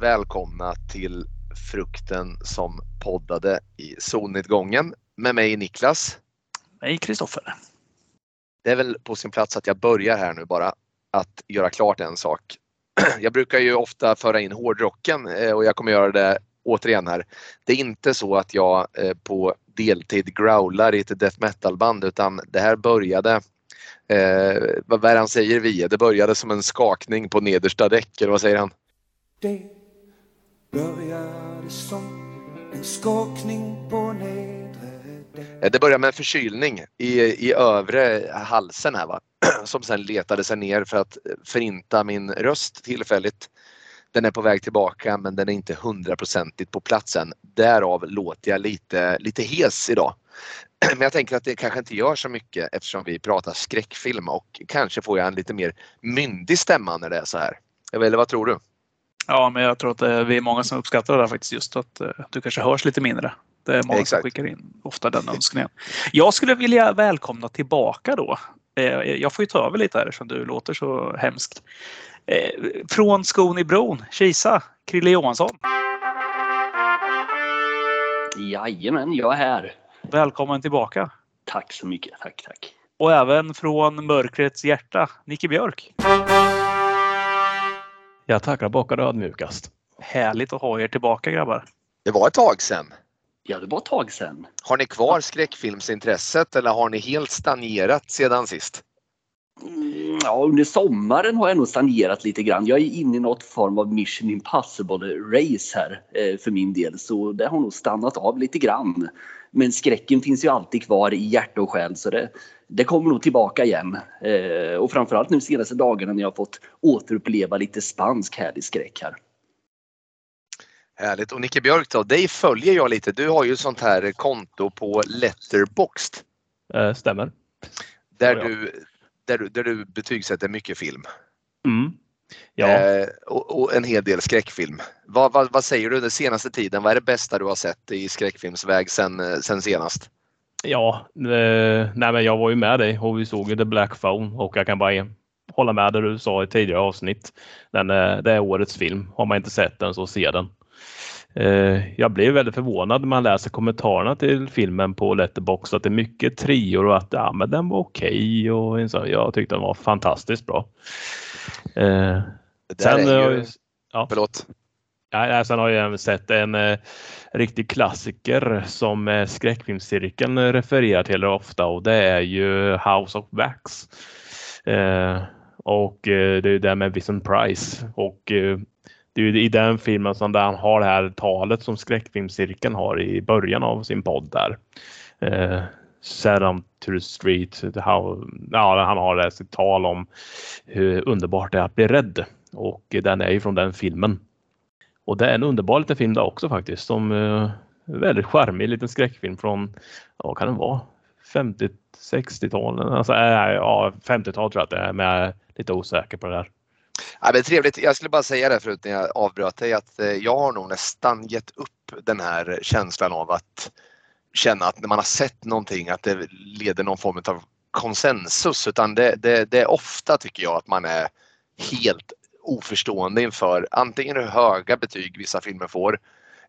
Välkomna till Frukten som poddade i solnedgången med mig Niklas. Mig Kristoffer. Det är väl på sin plats att jag börjar här nu bara att göra klart en sak. Jag brukar ju ofta föra in hårdrocken eh, och jag kommer göra det återigen här. Det är inte så att jag eh, på deltid growlar i ett death metal band utan det här började eh, vad är han säger Vie? Det började som en skakning på nedersta däck, eller vad säger han? Det började som en skakning på nedre däck Det började med en förkylning i, i övre halsen här va. Som sen letade sig ner för att förinta min röst tillfälligt. Den är på väg tillbaka men den är inte hundraprocentigt på plats än. Därav låter jag lite, lite hes idag. Men jag tänker att det kanske inte gör så mycket eftersom vi pratar skräckfilm och kanske får jag en lite mer myndig stämma när det är så här. Eller vad tror du? Ja, men jag tror att eh, vi är många som uppskattar det där faktiskt. Just att eh, du kanske hörs lite mindre. Det är många Exakt. som skickar in ofta den önskningen. Jag skulle vilja välkomna tillbaka då. Eh, Jag får ju ta över lite här eftersom du låter så hemskt. Från skon i bron, Kisa, Krille Johansson. Jajamän, jag är här. Välkommen tillbaka. Tack så mycket. Tack, tack. Och även från mörkrets hjärta, Nicke Björk. Jag tackar bockar ödmjukast. Härligt att ha er tillbaka grabbar. Det var ett tag sedan. Ja, det var ett tag sedan. Har ni kvar skräckfilmsintresset eller har ni helt stagnerat sedan sist? Mm, Ja, under sommaren har jag nog stagnerat lite grann. Jag är inne i något form av Mission Impossible-race här eh, för min del. Så det har nog stannat av lite grann. Men skräcken finns ju alltid kvar i hjärta och själ så det, det kommer nog tillbaka igen. Eh, och framförallt nu senaste dagarna när jag har fått återuppleva lite spansk härlig skräck här. Härligt. Och Nicke Björk då, dig följer jag lite. Du har ju ett sånt här konto på Letterboxd Eh, stämmer. där, du, där, du, där du betygsätter mycket film. Mm. Ja, Eh, och, och en hel del skräckfilm. Vad, vad, vad säger du den senaste tiden? Vad är det bästa du har sett i skräckfilmsväg sen, eh, sen senast? ja eh, nej, men jag var ju med dig och vi såg ju The Black Phone och jag kan bara hålla med det du sa i tidigare avsnitt. Den, eh, det är årets film. Har man inte sett den så se den. Eh, jag blev väldigt förvånad när man läser kommentarerna till filmen på Letterboxd att det är mycket trior och att ja, men den var okej och sån- jag tyckte den var fantastiskt bra. Eh, där sen, är eh, ju, ja. förlåt. Ja, sen har jag även sett en eh, riktig klassiker som eh, skräckfilmscirkeln refererar till ofta och det är ju House of Wax. Eh, och eh, det är ju det med Vincent Price och det är ju i den filmen som där han har det här talet som skräckfilmscirkeln har i början av sin podd där. Eh, Set on to the street, how, ja, han har det sitt tal om hur underbart det är att bli rädd och den är ju från den filmen. Och det är en underbar liten film där också faktiskt. Som eh, väldigt charmig liten skräckfilm från, vad kan den vara? 50 60-talen? Alltså, äh, ja, 50-tal tror jag att det är, men jag är lite osäker på det där. Ja, men trevligt. Jag skulle bara säga det förut när jag avbröt dig att eh, jag har nog nästan gett upp den här känslan av att känna att när man har sett någonting att det leder någon form av konsensus utan det, det, det är ofta tycker jag att man är helt oförstående inför antingen hur höga betyg vissa filmer får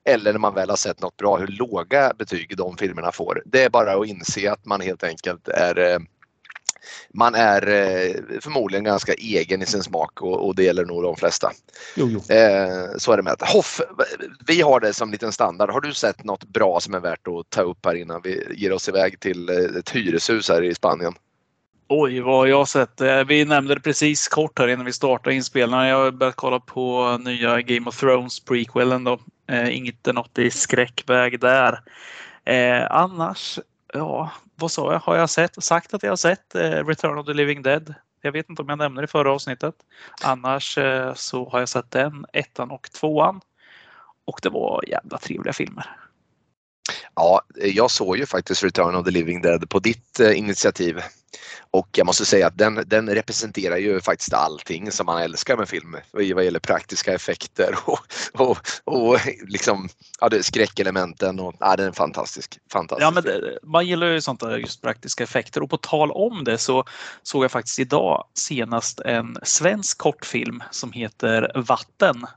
eller när man väl har sett något bra hur låga betyg de filmerna får. Det är bara att inse att man helt enkelt är eh, man är eh, förmodligen ganska egen i sin smak och, och det gäller nog de flesta. Jo, jo. Eh, så är det med det. Hoff, vi har det som liten standard. Har du sett något bra som är värt att ta upp här innan vi ger oss iväg till eh, ett hyreshus här i Spanien? Oj, vad har jag sett? Vi nämnde det precis kort här innan vi startade inspelningen. Jag har börjat kolla på nya Game of Thrones prequelen då. Eh, Inte något i skräckväg där. Eh, annars, ja, vad sa jag? Har jag sett, sagt att jag har sett eh, Return of the Living Dead? Jag vet inte om jag nämnde det i förra avsnittet. Annars eh, så har jag sett den, ettan och tvåan. Och det var jävla trevliga filmer. Ja, jag såg ju faktiskt Return of the Living Dead på ditt eh, initiativ och jag måste säga att den, den representerar ju faktiskt allting som man älskar med film vad gäller praktiska effekter och, och, och liksom, ja, det, skräckelementen. Och, ja, den är fantastisk. fantastisk ja, men det, man gillar ju sånt där just praktiska effekter och på tal om det så såg jag faktiskt idag senast en svensk kortfilm som heter Vatten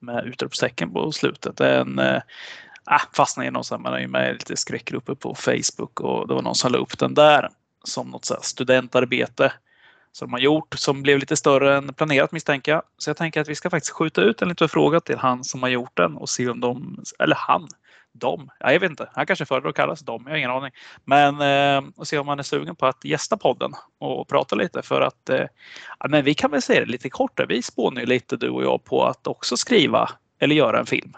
med utropstecken på slutet. En, äh, eh, ah, fastnade i någon sammanhang man är ju med i lite skräckgrupper på Facebook och det var någon som la upp den där som något så studentarbete som de har gjort som blev lite större än planerat misstänker jag. Så jag tänker att vi ska faktiskt skjuta ut en liten fråga till han som har gjort den och se om de, eller han, de, ja, jag vet inte, han kanske föredrar att kallas De. jag har ingen aning. Men eh, och se om han är sugen på att gästa podden och prata lite för att eh, ja, men vi kan väl säga det lite kort, vi spånar ju lite du och jag på att också skriva eller göra en film.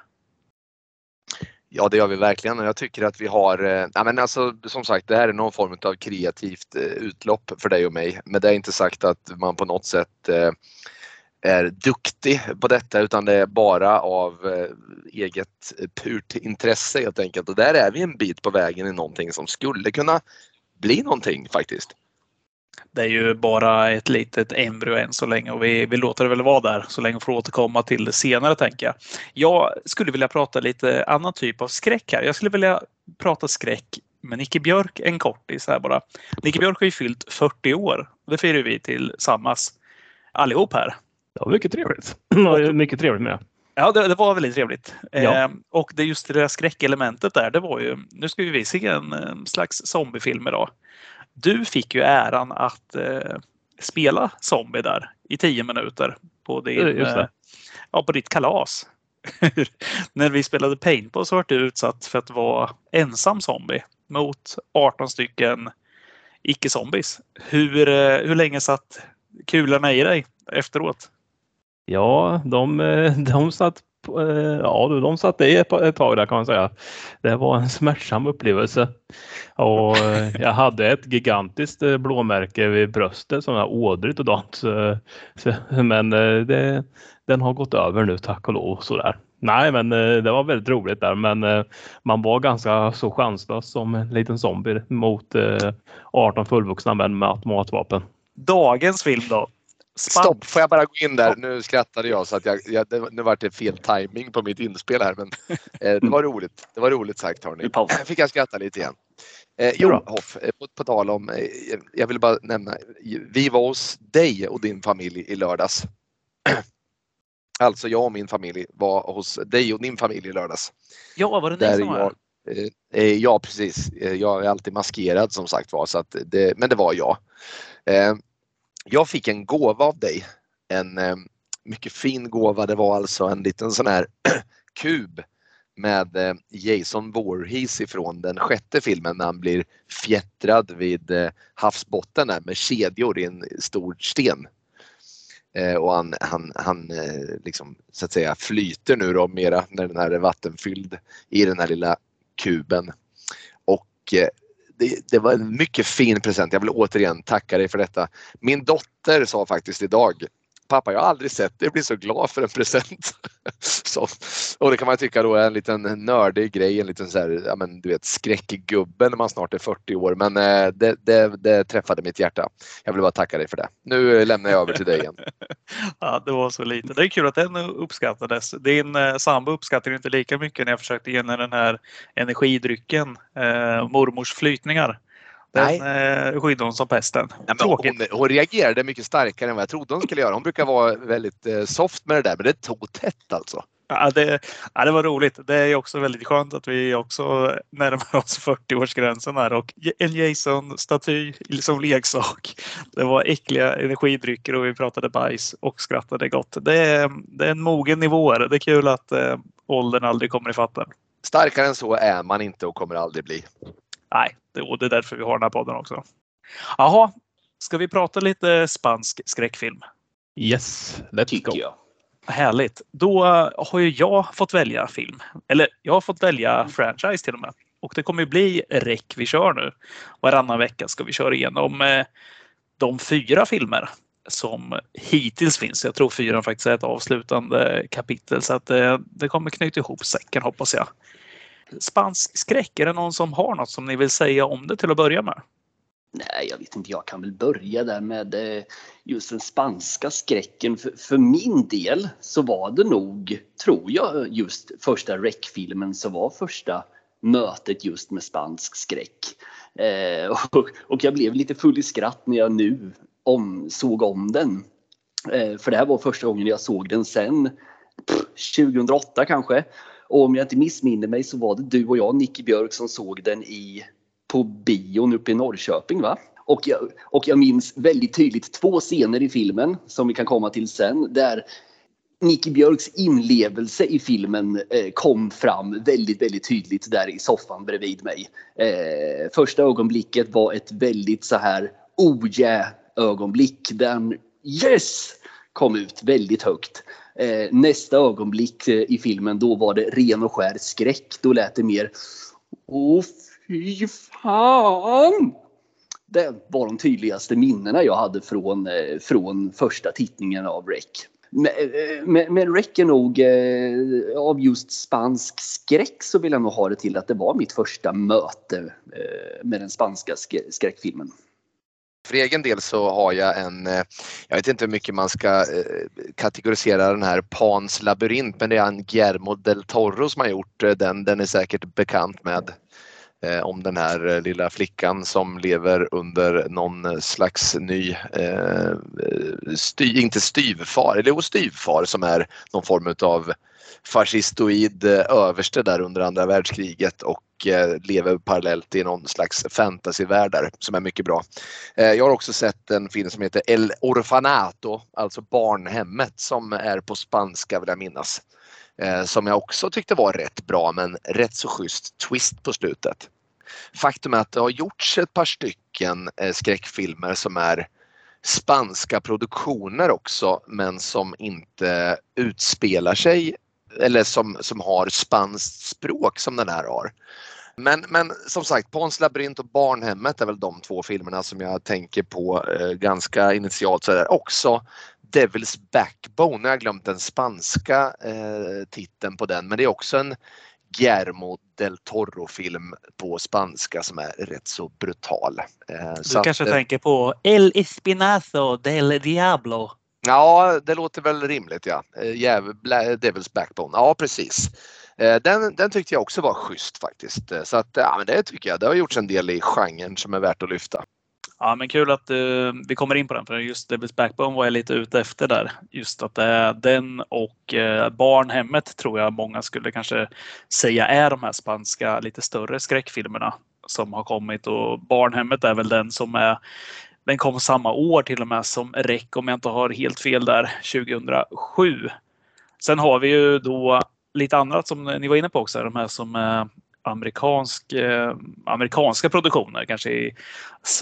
Ja, det gör vi verkligen och jag tycker att vi har, eh, ja, men alltså, som sagt, det här är någon form av kreativt eh, utlopp för dig och mig. Men det är inte sagt att man på något sätt eh, är duktig på detta utan det är bara av eh, eget purt intresse helt enkelt. Och där är vi en bit på vägen i någonting som skulle kunna bli någonting faktiskt. Det är ju bara ett litet embryo än så länge och vi, vi låter det väl vara där så länge får återkomma till det senare tänker jag. Jag skulle vilja prata lite annan typ av skräck här. Jag skulle vilja prata skräck med Nicke Björk en kortis här bara. Nicke Björk har ju fyllt 40 år. Det firar vi tillsammans allihop här. Det var mycket trevligt. mycket trevligt med. Ja, det, det, var väldigt trevligt. Ja. Eh, och det just det där skräckelementet där, det var ju, nu ska vi se en, en slags zombiefilm idag. Du fick ju äran att eh, spela zombie där i tio minuter på, din, eh, ja, på ditt kalas. När vi spelade paintball så var du utsatt för att vara ensam zombie mot 18 stycken icke-zombies. Hur, eh, hur länge satt kulorna i dig efteråt? Ja, de, eh, de satt Eh, Eh, ja, de satte i ett tag där kan man säga. Det var en smärtsam upplevelse. Och eh, jag hade ett gigantiskt eh, blåmärke vid bröstet som är ådrigt och dant. Men det, den har gått över nu tack och lov. Sådär. Nej, men det var väldigt roligt där. Men man var ganska så chanslös som en liten zombie mot 18 fullvuxna män med automatvapen. Dagens film då? Stopp, får jag bara gå in där? Nu skrattade jag så att jag, jag det, nu var det fel timing på mitt inspel här men eh, det var roligt. Det var roligt sagt hörni. Fick jag skratta lite igen. Eh, jo, Hoff, eh, på, på tal om, eh, jag vill bara nämna, vi var hos dig och din familj i lördags. alltså jag och min familj var hos dig och din familj i lördags. Ja, var det ni som var eh, eh, Ja, precis. Jag är alltid maskerad som sagt var, så att det, men det var jag jag fick en gåva av dig. En eh, mycket fin gåva. Det var alltså en liten sån här kub med eh, Jason Voorhees ifrån den sjätte filmen när han blir fjättrad vid eh, havsbotten där med kedjor i en stor sten. Eh, och han, han, han eh, liksom, så att säga flyter nu då mera när den här är vattenfylld i den här lilla kuben. Och eh, det, det, var en mycket fin present. Jag vill återigen tacka dig för detta. Min dotter sa faktiskt idag Pappa, jag har aldrig sett dig bli så glad för en present. så, och det kan man tycka då är en liten nördig grej, en liten så här, ja, men, du vet, skräckgubbe när man snart är 40 år. Men eh, det, det, det, träffade mitt hjärta. Jag vill bara tacka dig för det. Nu lämnar jag över till dig igen. ja, det var så lite. Det är kul att den uppskattades. Din eh, sambo uppskattade inte lika mycket när jag försökte ge henne den här energidrycken, eh, mormors flytningar. Den eh, skyddade hon som pesten. Ja, hon, hon, reagerade mycket starkare än vad jag trodde hon skulle göra. Hon brukar vara väldigt eh, soft med det där, men det tog tätt alltså. Ja det, ja, det var roligt. Det är också väldigt skönt att vi också närmar oss 40-årsgränsen här och en Jason-staty som leksak. Det var äckliga energidrycker och vi pratade bajs och skrattade gott. Det är, det är en mogen nivå. Det är kul att eh, åldern aldrig kommer i fatten. Starkare än så är man inte och kommer aldrig bli nej, det, det är därför vi har den här podden också. Jaha, ska vi prata lite spansk skräckfilm? Yes, let's go. Jag. Härligt. Då har ju jag fått välja film. Eller jag har fått välja franchise till och med. Och det kommer ju bli REC vi kör nu. Varannan vecka ska vi köra igenom eh, de fyra filmer som hittills finns. Jag tror fyran faktiskt är ett avslutande kapitel så att det, eh, det kommer knyta ihop säcken hoppas jag spansk skräck, är det någon som har något som ni vill säga om det till att börja med? Nej, jag vet inte. Jag kan väl börja där med eh, just den spanska skräcken. För, för min del så var det nog, tror jag, just första REC-filmen som var första mötet just med spansk skräck. Eh, och, och, jag blev lite full i skratt när jag nu om, såg om den. Eh, för det här var första gången jag såg den sen pff, 2008 kanske. Och om jag inte missminner mig så var det du och jag, Nicky Björk, som såg den i på bion uppe i Norrköping. Va? Och jag, och jag minns väldigt tydligt två scener i filmen som vi kan komma till sen. Där Nicky Björks inlevelse i filmen eh, kom fram väldigt, väldigt tydligt där i soffan bredvid mig. Eh, första ögonblicket var ett väldigt så här oh yeah ögonblick. Den yes kom ut väldigt högt. Eh, nästa ögonblick eh, i filmen då var det ren och skär skräck. Då lät det mer Åh fy fan! Det var de tydligaste minnena jag hade från, eh, från första tittningen av REC. Men, eh, men, REC är nog eh, av just spansk skräck så vill jag nog ha det till att det var mitt första möte eh, med den spanska skräckfilmen. För egen del så har jag en, eh, jag vet inte hur mycket man ska eh, kategorisera den här Pans labyrint men det är en Guillermo del Toro som har gjort eh, den. Den är säkert bekant med om den här lilla flickan som lever under någon slags ny, eh, sty, inte styvfar, eller styvfar som är någon form av fascistoid överste där under andra världskriget och Eh, lever parallellt i någon slags fantasyvärld där som är mycket bra. Eh, jag har också sett en film som heter El Orfanato, alltså barnhemmet som är på spanska vill jag minnas. Eh, som jag också tyckte var rätt bra men rätt så schysst twist på slutet. Faktum är att det har gjorts ett par stycken skräckfilmer som är spanska produktioner också men som inte utspelar sig eller som, som har spanskt språk som den här har. Men, men som sagt, Pons labyrint och Barnhemmet är väl de två filmerna som jag tänker på eh, ganska initialt. Så är också Devil's Backbone, jag har glömt den spanska eh, titeln på den, men det är också en Guillermo del Toro-film på spanska som är rätt så brutal. Eh, du så kanske att, tänker på El Espinazo del Diablo? Ja, det låter väl rimligt ja. Eh, Devil's Backbone, ja precis. Eh, den, den tyckte jag också var schysst faktiskt. Eh, så att, eh, ja, men det tycker jag. Det har gjorts en del i genren som är värt att lyfta. Ja, men kul att uh, vi kommer in på den, för just Devil's Backbone var jag lite ute efter där. Just att det är den och uh, Barnhemmet tror jag många skulle kanske säga är de här spanska lite större skräckfilmerna som har kommit och Barnhemmet är väl den som är den kom samma år till och med som REC om jag inte har helt fel där 2007. Sen har vi ju då lite annat som ni var inne på också, de här som är amerikansk, eh, amerikanska produktioner, kanske i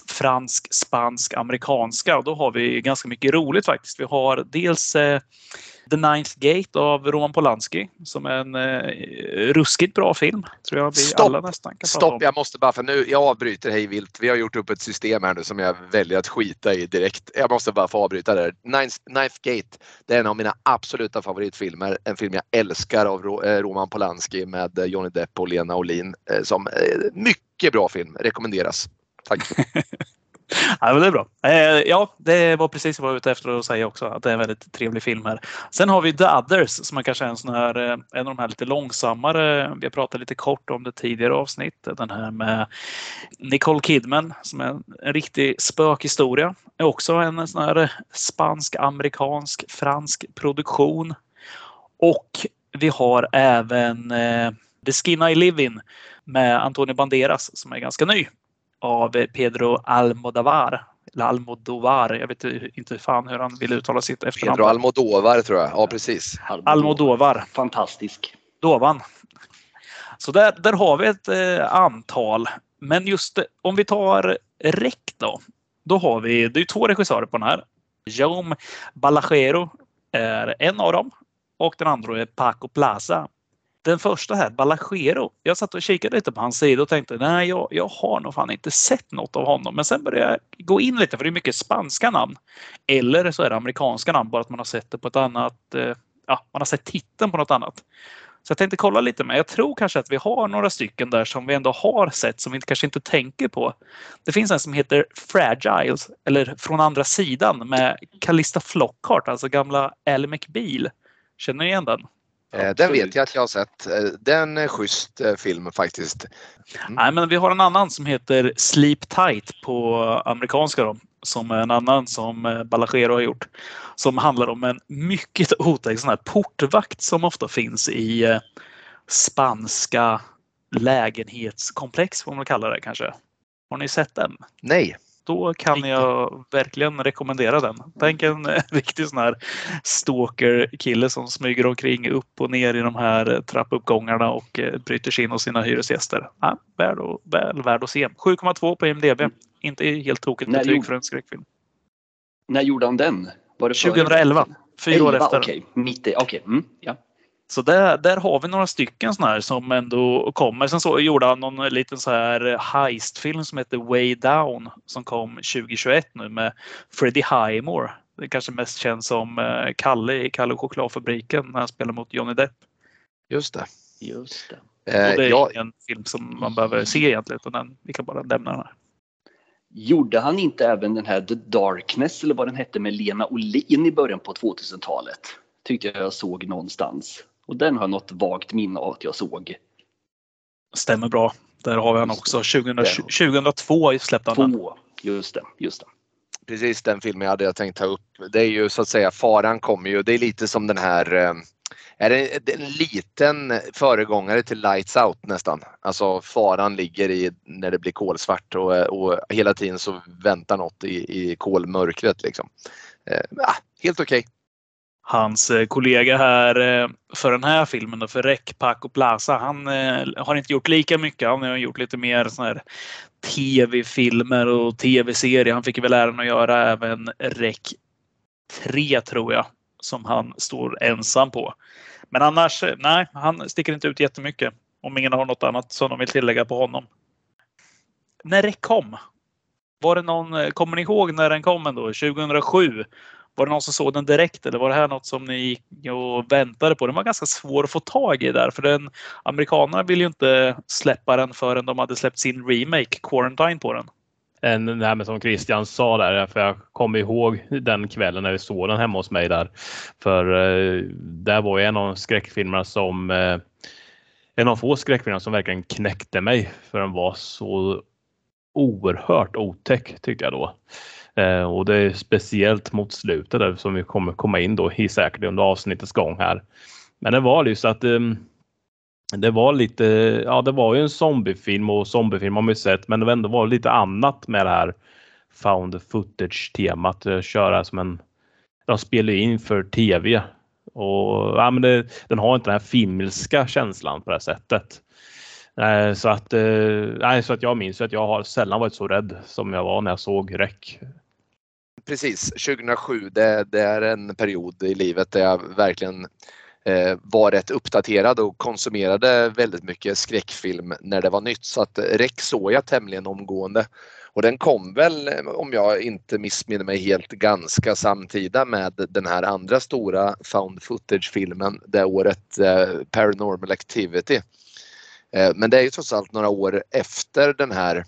fransk, spansk, amerikanska. Och då har vi ganska mycket roligt faktiskt. Vi har dels eh, The Ninth Gate av Roman Polanski som är en eh, ruskigt bra film. Tror jag vi Stopp! alla nästan kan Stopp! Om. Jag måste bara, för nu, jag avbryter hej vilt. Vi har gjort upp ett system här nu som jag väljer att skita i direkt. Jag måste bara få avbryta där. Ninth, Ninth Gate, det är en av mina absoluta favoritfilmer. En film jag älskar av eh, Roman Polanski med Johnny Depp och Lena Olin. Eh, som eh, mycket bra film, rekommenderas. Tack! Ja, men det är bra. Eh, ja, det var precis vad jag var ute efter att säga också. Att det är en väldigt trevlig film här. Sen har vi The Others som är kanske en sån här, eh, en av de här lite långsammare. Vi har pratat lite kort om det tidigare avsnitt. Den här med Nicole Kidman som är en, en riktig spökhistoria. Är också en sån här spansk, amerikansk, fransk produktion. Och vi har även eh, The Skin I Live In med Antonio Banderas som är ganska ny av Pedro Almodovar. Eller Almodovar, jag vet inte fan hur han vill uttala sitt efternamn. Pedro Almodovar tror jag, ja precis. Almodovar. Fantastisk. Dovan. Så där, där har vi ett eh, antal. Men just om vi tar REC då. Då har vi, det är två regissörer på den här. Jaume Balagero är en av dem och den andra är Paco Plaza. Den första här, Balagero. Jag satt och kikade lite på hans sida och tänkte nej, jag, jag har nog fan inte sett något av honom. Men sen började jag gå in lite för det är mycket spanska namn. Eller så är det amerikanska namn, bara att man har sett det på ett annat. Eh, ja, man har sett titeln på något annat. Så jag tänkte kolla lite Men Jag tror kanske att vi har några stycken där som vi ändå har sett som vi kanske inte tänker på. Det finns en som heter Fragiles, eller Från andra sidan med Callista Flockhart, alltså gamla Ally McBeal. Känner ni igen den? Eh, Den vet jag att jag har sett. Eh, Den är schysst eh, film faktiskt. Nej, men vi har en annan som heter Sleep Tight på amerikanska då. Som är en annan som Balaguero har gjort. Som handlar om en mycket otäck sån här portvakt som ofta finns i spanska lägenhetskomplex, får man kalla det kanske. Har ni sett den? Nej. Då kan jag verkligen rekommendera den. Tänk en eh, riktig sån här stalker-kille som smyger omkring upp och ner i de här eh, trappuppgångarna och eh, bryter sig in hos sina hyresgäster. Ja, värd och, väl värd att se. 7,2 på IMDB. Inte helt tokigt betyg gjorde- för en skräckfilm. När gjorde han den? Var det före- 2011. Fyra år 11, efter. Okej, mitt i. Okej, mm, ja. Så där, där har vi några stycken såna här som ändå kommer. Sen så gjorde han någon liten så här heistfilm som heter Way Down som kom 2021 nu med Freddie Highmore. Det kanske mest känns som eh, Kalle i Kalle och chokladfabriken när han spelar mot Johnny Depp. Just det. Just det. Eh, Och det är jag, ingen film som man behöver se egentligen utan den, vi kan bara lämna den här. Gjorde han inte även den här The Darkness eller vad den hette med Lena Olin i början på 2000-talet? Tyckte jag jag såg någonstans. Och den har jag något vagt minne av att jag såg. Stämmer bra. Där har vi han också. det. 2020, 2002 släppte han den. Just det, just det. precis den filmen jag hade tänkt ta upp. Det är ju så att säga faran kommer ju. Det är lite som den här eh, är det en liten föregångare till Lights Out nästan. Alltså faran ligger i när det blir kolsvart och, och hela tiden så väntar något i, i kolmörkret liksom. Eh, helt okej. Hans eh, kollega här eh, för den här filmen, då, för Rec Paco Plaza, han eh, har inte gjort lika mycket. Han har gjort lite mer sån här tv-filmer och tv-serier. Han fick väl äran att göra även Rec 3 tror jag, som han står ensam på. Men annars, nej, han sticker inte ut jättemycket. Om ingen har något annat som de vill tillägga på honom. När Rec kom, var det någon, kommer ni ihåg när den kom ändå? 2007? Var det någon som såg den direkt eller var det här något som ni gick och väntade på? Den var ganska svår att få tag i där för den, amerikanerna ville ju inte släppa den förrän de hade släppt sin remake, Quarantine, på den. En, nej, men som Christian sa där, för jag kommer ihåg den kvällen när vi såg den hemma hos mig där. För eh, där var ju en av skräckfilmerna som eh, en av få skräckfilmer som verkligen knäckte mig för den var så oerhört otäck tyckte jag då. Eh, och det är speciellt mot slutet där som vi kommer komma in då i säkert under avsnittets gång här. Men det var ju så att eh, det var lite, ja det var ju en zombiefilm och zombiefilm har man ju sett men det var ändå lite annat med det här found footage temat. Köra som en, de spelar in för tv och ja, men det, den har inte den här filmiska känslan på det här sättet. Eh, Så att, eh, nej, så att jag minns att jag har sällan varit så rädd som jag var när jag såg REC. Precis, 2007 det, det är en period i livet där jag verkligen eh, var rätt uppdaterad och konsumerade väldigt mycket skräckfilm när det var nytt. Så att REC såg jag tämligen omgående. Och den kom väl, eh, om jag inte missminner mig helt, ganska samtida med den här andra stora found footage-filmen det året, eh, Paranormal Activity. Eh, men det är ju trots allt några år efter den här,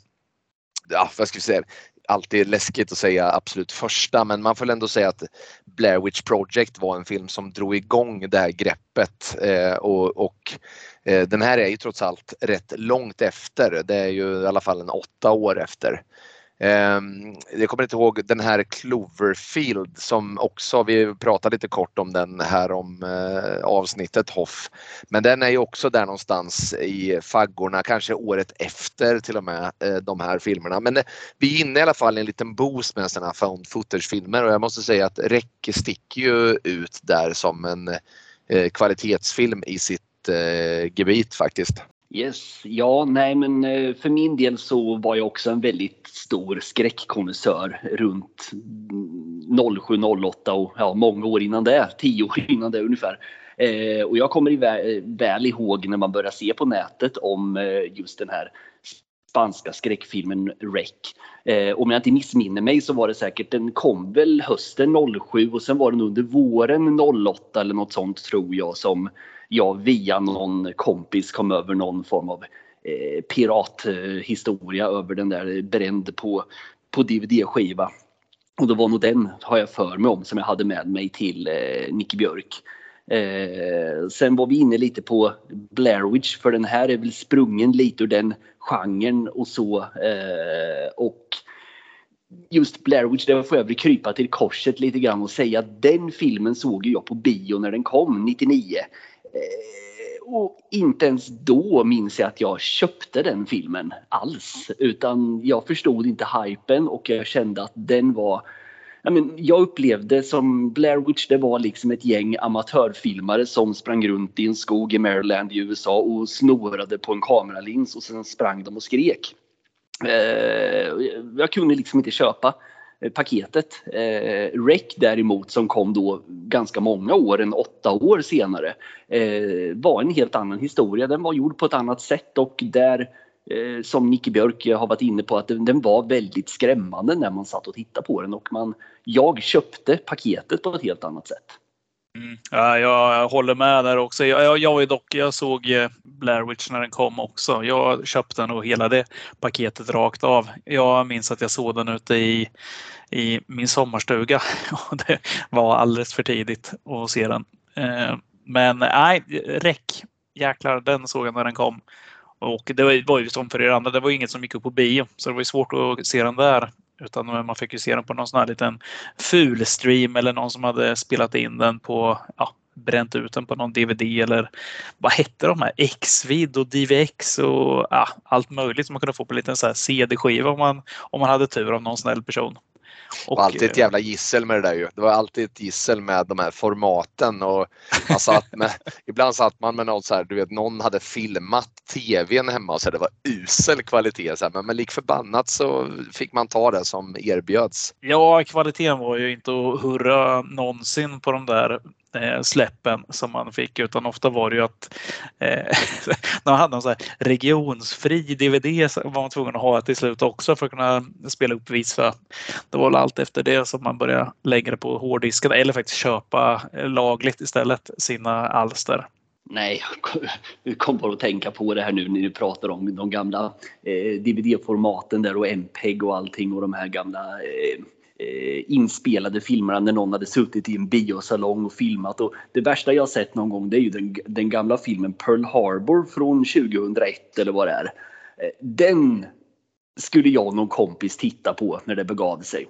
ja vad ska vi säga, alltid läskigt att säga absolut första men man får väl ändå säga att Blair Witch Project var en film som drog igång det här greppet eh, och, och eh, den här är ju trots allt rätt långt efter. Det är ju i alla fall en åtta år efter. Ehm, jag kommer inte ihåg den här Cloverfield som också, vi pratade lite kort om den här om eh, avsnittet Hoff. Men den är ju också där någonstans i faggorna, kanske året efter till och med eh, de här filmerna. Men eh, vi är inne i alla fall i en liten boost med sådana här found footage-filmer och jag måste säga att Räcke sticker ju ut där som en kvalitetsfilm i sitt gebit faktiskt. Yes, ja, nej men eh, för min del så var jag också en väldigt stor skräckkonnässör runt mm, 07, 08 och ja, många år innan det, tio år innan det ungefär. Eh, och jag kommer väl, väl ihåg när man började se på nätet om eh, just den här spanska skräckfilmen Rec. Eh, om jag inte missminner mig så var det säkert, den kom väl hösten 07 och sen var den under våren 08 eller något sånt tror jag som jag via någon kompis kom över någon form av eh, pirathistoria över den där bränd på, på DVD-skiva. Och det var nog den, har jag för mig om, som jag hade med mig till eh, Nicky Björk. Eh, sen var vi inne lite på Blair Witch för den här är väl sprungen lite ur den genren och så. Eh, och just Blair Witch, där får jag väl krypa till korset lite grann och säga att den filmen såg jag på bio när den kom 99. Eh, och inte ens då minns jag att jag köpte den filmen alls. Utan jag förstod inte hypen och jag kände att den var jag, men, jag upplevde som Blair Witch, det var liksom ett gäng amatörfilmare som sprang runt i en skog i Maryland i USA och snorade på en kameralins och sen sprang de och skrek. Eh, jag kunde liksom inte köpa Eh, paketet. Eh, Rec däremot som kom då ganska många år, en åtta år senare, eh, var en helt annan historia. Den var gjord på ett annat sätt och där eh, som Nicke Björk eh, har varit inne på att den, den, var väldigt skrämmande när man satt och tittade på den och man, jag köpte paketet på ett helt annat sätt. Mm. Ja, jag håller med där också. Jag, jag, jag, dock, jag såg eh, Blair Witch när den kom också. Jag köpte nog hela det paketet rakt av. Jag minns att jag såg den ute i, i min sommarstuga. Det var alldeles för tidigt att se den. Eh, men nej, räck. Jäklar, den såg jag när den kom. Och det var ju som för er andra, det var inget som gick upp på bio. Så det var svårt att se den där. Utan man fick ju se den på någon sån här liten fulstream eller någon som hade spelat in den på, ja, bränt ut den på någon DVD eller vad hette de här? Xvid och DVX och ja, allt möjligt som man kunde få på en liten CD-skiva om man, om man hade tur av någon snäll person. Och, alltid ett jävla gissel med det där ju. Det var alltid ett gissel med de här formaten och man satt med, ibland satt man med något så här, du vet någon hade filmat tvn hemma och så här, det var usel kvalitet så här, men, men lik förbannat så fick man ta det som erbjöds. Ja, kvaliteten var ju inte att hurra någonsin på de där eh, Eh, släppen som man fick utan ofta var det ju att eh, man hade en så regionsfri DVD som var man tvungen att ha till slut också för att kunna spela upp vissa. Det var väl allt efter det som man började lägga det på hårddisken eller faktiskt köpa lagligt istället sina alster. Nej, jag kom bara att tänka på det här nu när ni pratar om de gamla eh, DVD-formaten där och MPEG och allting och de här gamla Eh, Eh, inspelade filmerna när någon hade suttit i en biosalong och filmat. Och det värsta jag sett någon gång det är ju den, den gamla filmen Pearl Harbor från 2001 eller vad det är. Eh, den skulle jag och någon kompis titta på när det begav sig.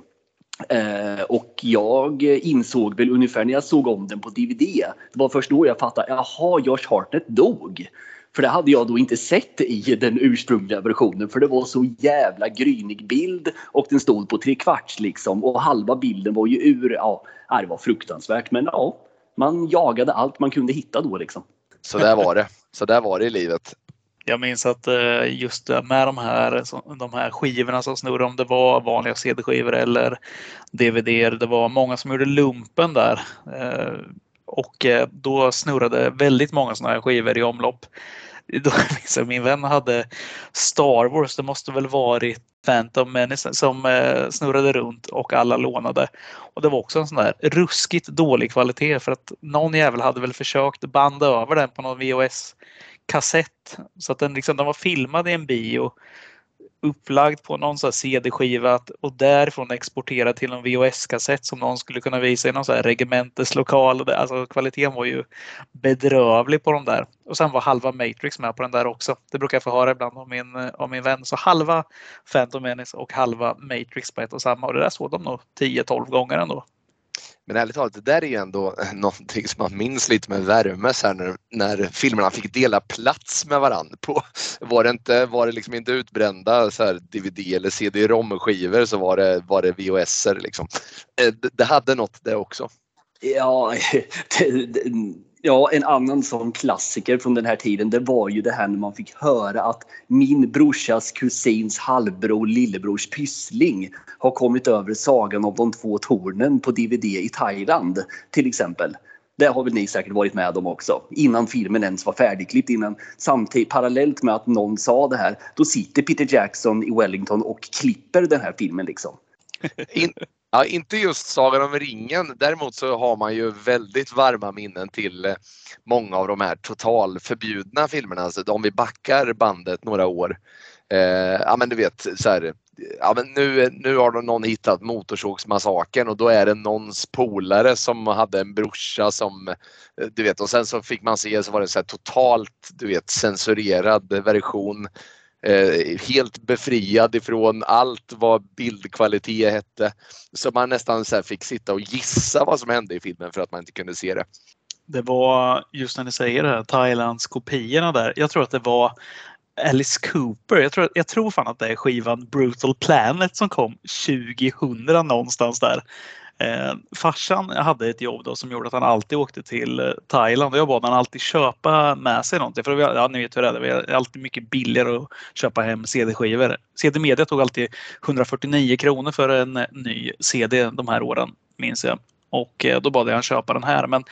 Eh, och jag insåg väl ungefär när jag såg om den på DVD. Det var först då jag fattade, jaha, Josh Hartnett dog. För det hade jag då inte sett i den ursprungliga versionen för det var så jävla grynig bild och den stod på tre kvarts liksom och halva bilden var ju ur, ja, det var fruktansvärt men ja, man jagade allt man kunde hitta då liksom. Så där var det. Så där var det i livet. Jag minns att eh, just med de här, de här skivorna som snurrade, om det var vanliga CD-skivor eller DVD, det var många som gjorde lumpen där. Och eh, då snurrade väldigt många sådana här skivor i omlopp. Då, liksom, min vän hade Star Wars, det måste väl varit Phantom Menace som eh, snurrade runt och alla lånade. Och det var också en sån där ruskigt dålig kvalitet för att någon jävel hade väl försökt banda över den på någon VHS kassett så att den, liksom, den var filmad i en bio upplagd på någon CD-skiva och därifrån exporterad till en VHS-kassett som någon skulle kunna visa i någon så här regementeslokal. Alltså kvaliteten var ju bedrövlig på de där. Och sen var halva Matrix med på den där också. Det brukar jag få höra ibland av min, eh, av min vän. Så halva Phantom Menace och halva Matrix på ett och samma. Och det där såg de nog 10-12 gånger ändå. Men ärligt talat, det där är ju ändå någonting som man minns lite med värme så här när, när filmerna fick dela plats med varandra. På, var, det inte, var det liksom inte utbrända så här DVD eller CD-ROM-skivor så var det, var det VHS-er. Liksom. Eh, det, det hade något det också. Ja, det, det, Ja, en annan sån klassiker från den här tiden det var ju det här när man fick höra att min brorsas kusins halvbror lillebrors pyssling har kommit över sagan om de två tornen på DVD i Thailand till exempel. Det har väl ni säkert varit med om också. Innan filmen ens var färdigklippt. Innan, samtidigt, parallellt med att någon sa det här, då sitter Peter Jackson i Wellington och klipper den här filmen. liksom. In, Ja, inte just Sagan om ringen. Däremot så har man ju väldigt varma minnen till eh, många av de här totalförbjudna filmerna. Alltså om vi backar bandet några år. Eh, ja men du vet så här, ja, men nu, nu har någon hittat Motorsågsmassakern och då är det någons polare som hade en brorsa som eh, du vet och sen så fick man se så var det så totalt du vet censurerad version eh, helt befriad ifrån allt vad bildkvalitet hette. Så man nästan så fick sitta och gissa vad som hände i filmen för att man inte kunde se det. Det var just när ni säger det här Thailands kopiorna där. Jag tror att det var Alice Cooper. Jag tror, jag tror fan att det är skivan Brutal Planet som kom 2000 någonstans där. Eh, farsan hade ett jobb då som gjorde att han alltid åkte till eh, Thailand och jag bad honom alltid köpa med sig någonting. För ja, ni vet hur det är, det är alltid mycket billigare att köpa hem CD-skivor. CD Media tog alltid 149 kronor för en ny CD de här åren, minns jag. Och eh, då bad jag han köpa den här. Men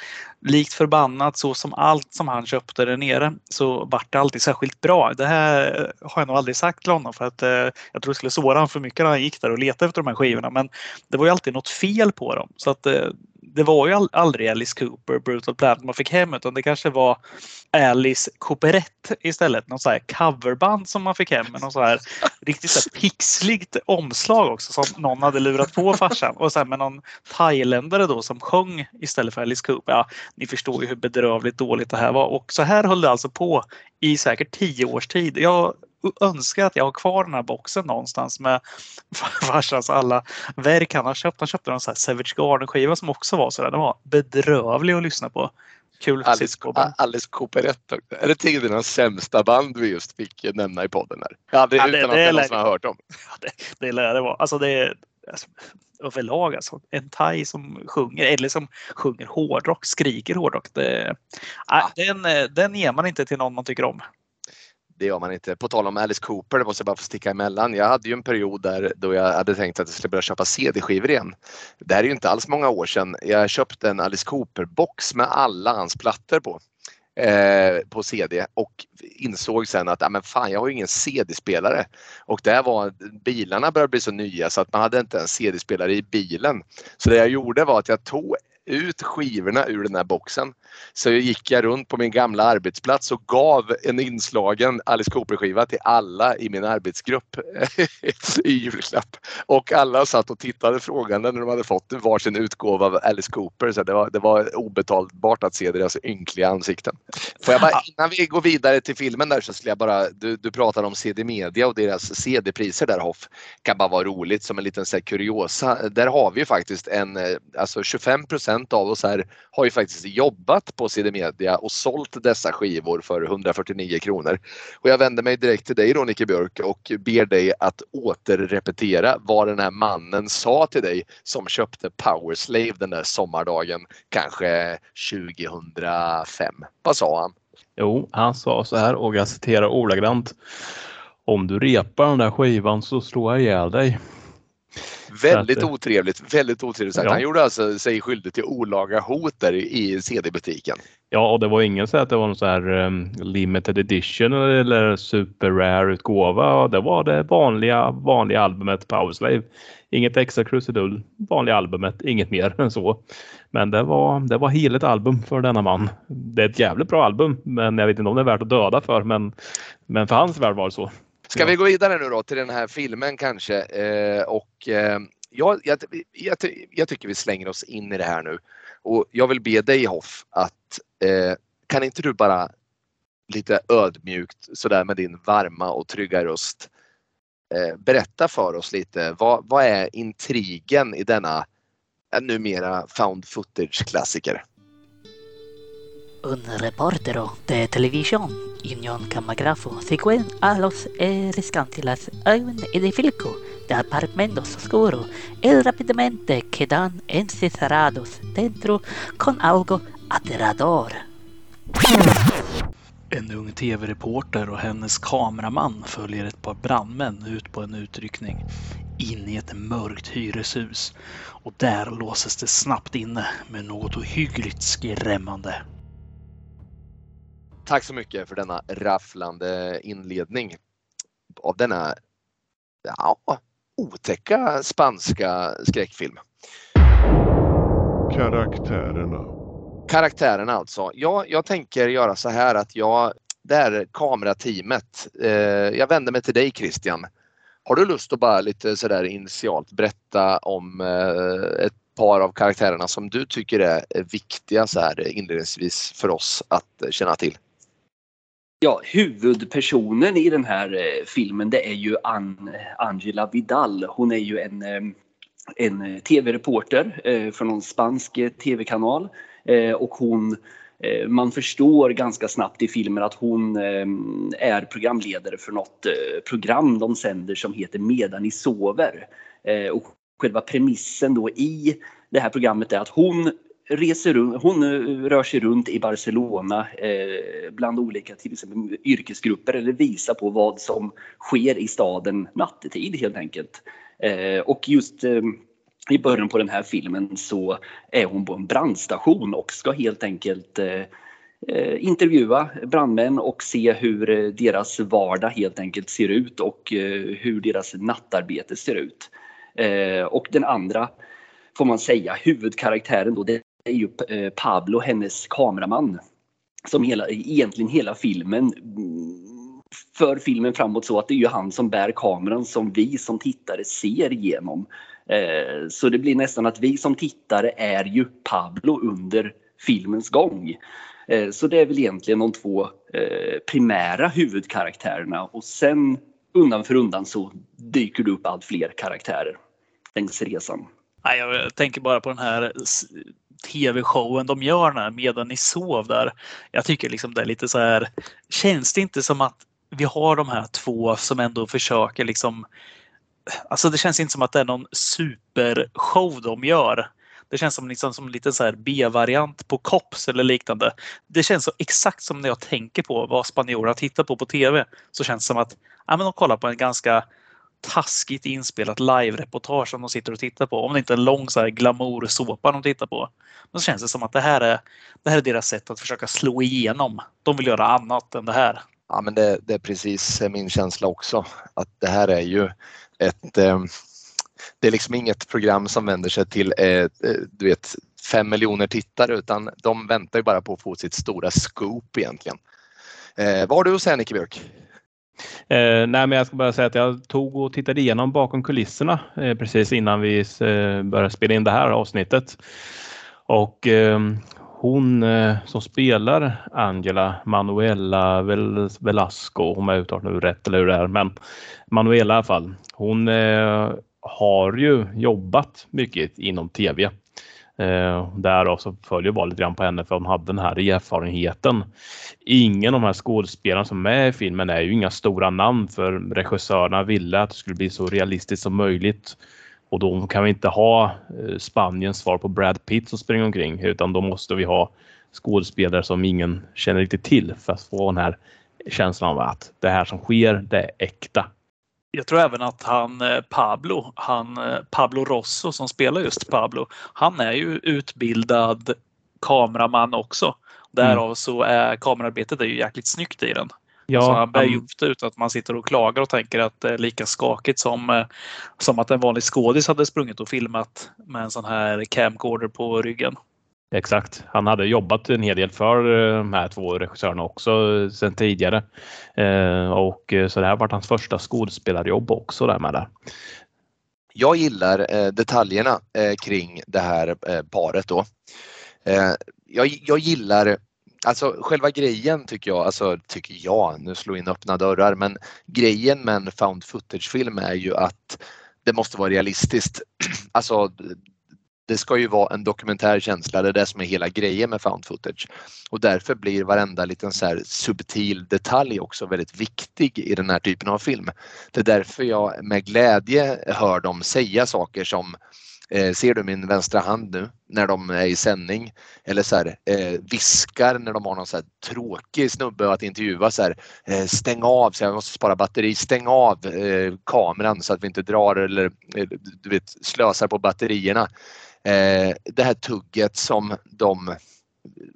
likt förbannat så som allt som han köpte där nere så vart det alltid särskilt bra. Det här eh, har jag nog aldrig sagt till honom för att eh, jag tror det skulle såra honom för mycket när han gick där och letade efter de här skivorna. Men det var ju alltid något fel på dem. Så att eh, det var ju aldrig Alice Cooper, Brutal Planet man fick hem utan det kanske var Alice Cooperette istället. Något så här coverband som man fick hem med något så här riktigt så här pixligt omslag också som någon hade lurat på farsan. Och sen med någon thailändare då som sjöng istället för Alice Cooper. Ja, ni förstår ju hur bedrövligt dåligt det här var. Och så här höll det alltså på i säkert tio års tid. Jag önskar att jag har kvar den här boxen någonstans med farsans alla verk han har köpt. Han köpte en sån här Savage Garden-skiva som också var sådär. Den var bedrövlig att lyssna på. Kul Alice, Alice Cooperette. Är det tidernas sämsta band vi just fick nämna i podden? Här? Ja, det, ja, det, utan det, att jag någonsin har hört om. Ja, det, det lär det vara. Alltså det alltså, överlag alltså. En thai som sjunger eller som sjunger hårdrock, skriker hårdrock. Det, ja. den, den ger man inte till någon man tycker om det gör man inte. På tal om Alice Cooper, det måste jag bara få sticka emellan. Jag hade ju en period där då jag hade tänkt att jag skulle börja köpa CD-skivor igen. Det här är ju inte alls många år sedan. Jag köpte en Alice Cooper-box med alla hans plattor på. Eh, på CD och insåg sen att, ah, men fan jag har ju ingen CD-spelare. Och där var, bilarna började bli så nya så att man hade inte en CD-spelare i bilen. Så det jag gjorde var att jag tog ut skivorna ur den här boxen. Så gick jag runt på min gamla arbetsplats och gav en inslagen Alice Cooper-skiva till alla i min arbetsgrupp i julklapp. Och alla satt och tittade frågande när de hade fått varsin utgåva av Alice Cooper. Så det var, det var obetalbart att se deras ynkliga ansikten. Får jag bara, innan vi går vidare till filmen där så skulle jag bara, du, du pratade om CD Media och deras CD-priser där Hoff. Kan bara vara roligt som en liten så här, kuriosa. Där har vi faktiskt en, eh, alltså 25% av oss här har ju faktiskt jobbat på CD Media och sålt dessa skivor för 149 kronor. Och jag vänder mig direkt till dig då Nicke Björk och ber dig att återrepetera vad den här mannen sa till dig som köpte Powerslave den där sommardagen, kanske 2005. Vad sa han? Jo, han sa så här och jag citerar ordagrant. Om du repar den där skivan så slår jag ihjäl dig. Väldigt att, otrevligt. Väldigt otrevligt sagt. Ja. Han gjorde alltså sig skyldig till olaga hot där i CD-butiken. Ja, och det var ingen så att det var någon så här um, limited edition eller super rare utgåva. Det var det vanliga, vanliga albumet Powerslave. Inget extra krusidull. Vanliga albumet, inget mer än så. Men det var, det var heligt album för denna man. Det är ett jävligt bra album, men jag vet inte om det är värt att döda för. Men, men för hans värld var det så. Ska vi gå vidare nu då till den här filmen kanske? Eh, och eh, jag, jag, jag, jag, tycker vi slänger oss in i det här nu. Och jag vill be dig Hoff att eh, kan inte du bara lite ödmjukt sådär med din varma och trygga röst eh, berätta för oss lite vad, vad är intrigen i denna numera found footage klassiker? Un reportero de televisión, Unión Camagrafo, siguen a los eh, en un edificio de apartamentos oscuros y rápidamente quedan encerrados dentro con algo aterrador. En ung tv-reporter och hennes kameraman följer ett par brandmän ut på en utryckning in i ett mörkt hyreshus och där låses det snabbt inne med något ohyggligt skrämmande. Tack så mycket för denna rafflande inledning av denna ja, otäcka spanska skräckfilm. karaktärerna. Karaktärerna alltså. Ja, jag tänker göra så här att jag, det här kamerateamet, eh, jag vänder mig till dig Christian. Har du lust att bara lite sådär initialt berätta om eh, ett par av karaktärerna som du tycker är viktiga så här inledningsvis för oss att känna till? Ja, huvudpersonen i den här eh, filmen det är ju An Angela Vidal. Hon är ju en, eh, en tv-reporter eh, för någon spansk tv-kanal och hon man förstår ganska snabbt i filmen att hon är programledare för något program de sänder som heter Medan ni sover. Och själva premissen då i det här programmet är att hon reser runt, hon eh, rör sig runt i Barcelona eh, bland olika till exempel, yrkesgrupper eller visar på vad som sker i staden nattetid helt enkelt. Eh, och just eh, i början på den här filmen så är hon på en brandstation och ska helt enkelt eh, eh, intervjua brandmän och se hur eh, deras vardag helt enkelt ser ut och eh, hur deras nattarbete ser ut. Eh, och den andra får man säga, huvudkaraktären då, det är ju eh, Pablo, hennes kameraman. Som hela, egentligen hela filmen för filmen framåt så att det är ju han som bär kameran som vi som tittare ser igenom. Eh, så det blir nästan att vi som tittare är ju Pablo under filmens gång. Eh, så det är väl egentligen de två primära huvudkaraktärerna och sen undan för undan så dyker det upp allt fler karaktärer längs resan. Jag tänker bara på den här tv-showen de gör när, medan ni sov där. Jag tycker liksom det är lite så här, känns det inte som att vi har de här två som ändå försöker liksom Alltså det känns inte som att det är någon supershow de gör. Det känns som, liksom, som lite så här B-variant på Cops eller liknande. Det känns så exakt som när jag tänker på vad spanjorerna tittar på på TV. Så känns det som att ja, men de kollar på en ganska taskigt inspelat live-reportage som de sitter och tittar på. Om det inte är en lång så här glamour-såpa de tittar på. Men så känns det som att det här, är, det här är deras sätt att försöka slå igenom. De vill göra annat än det här. Ja, men det, det är precis eh, min känsla också. Att det här är ju ett... Eh, det är liksom inget program som vänder sig till eh, eh, du vet, fem miljoner tittare utan de väntar ju bara på att få sitt stora scoop egentligen. Eh, vad har du att säga Nicke Björk? Eh, nej, men jag ska bara säga att jag tog och tittade igenom bakom kulisserna eh, precis innan vi eh, började spela in det här avsnittet. Och eh, hon eh, som spelar Angela Manuela Vel Velasco, om jag uttalar nu rätt eller hur det är, men Manuela i alla fall. Hon eh, har ju jobbat mycket inom tv Eh, därav så följer bara lite grann på henne för hon hade den här erfarenheten. Ingen av de här skådespelarna som är med i filmen är ju inga stora namn för regissörerna ville att det skulle bli så realistiskt som möjligt. Och då kan vi inte ha eh, Spaniens svar på Brad Pitt som springer omkring utan då måste vi ha skådespelare som ingen känner riktigt till för att få den här känslan av att det här som sker, det är äkta. Jag tror även att han eh, Pablo, han eh, Pablo Rosso som spelar just Pablo, han är ju utbildad kameraman också. Därav mm. så är kamerarbetet är ju jäkligt snyggt i den. Ja, så han bär ju ofta ut att man sitter och klagar och tänker att det är lika skakigt som, eh, som att en vanlig skådis hade sprungit och filmat med en sån här camcorder på ryggen. Exakt. Han hade jobbat en hel del för eh, de här två regissörerna också eh, sen sedan tidigare. Eh, och eh, så det här var hans första skådespelarjobb också där med det. Jag gillar detaljerna kring det här paret då. Jag, jag gillar Alltså själva grejen tycker jag, alltså tycker jag, nu slår in öppna dörrar, men grejen med en found footage-film är ju att det måste vara realistiskt. Alltså det ska ju vara en dokumentär känsla, det är det som är hela grejen med found footage. Och därför blir varenda liten så här subtil detalj också väldigt viktig i den här typen av film. Det är därför jag med glädje hör dem säga saker som Eh, ser du min vänstra hand nu när de är i sändning? Eller så här, eh, viskar när de har någon så här tråkig snubbe att intervjua så här, eh, stäng av, så jag måste spara batteri, stäng av eh, kameran så att vi inte drar eller eh, du vet, slösar på batterierna. Eh, det här tugget som de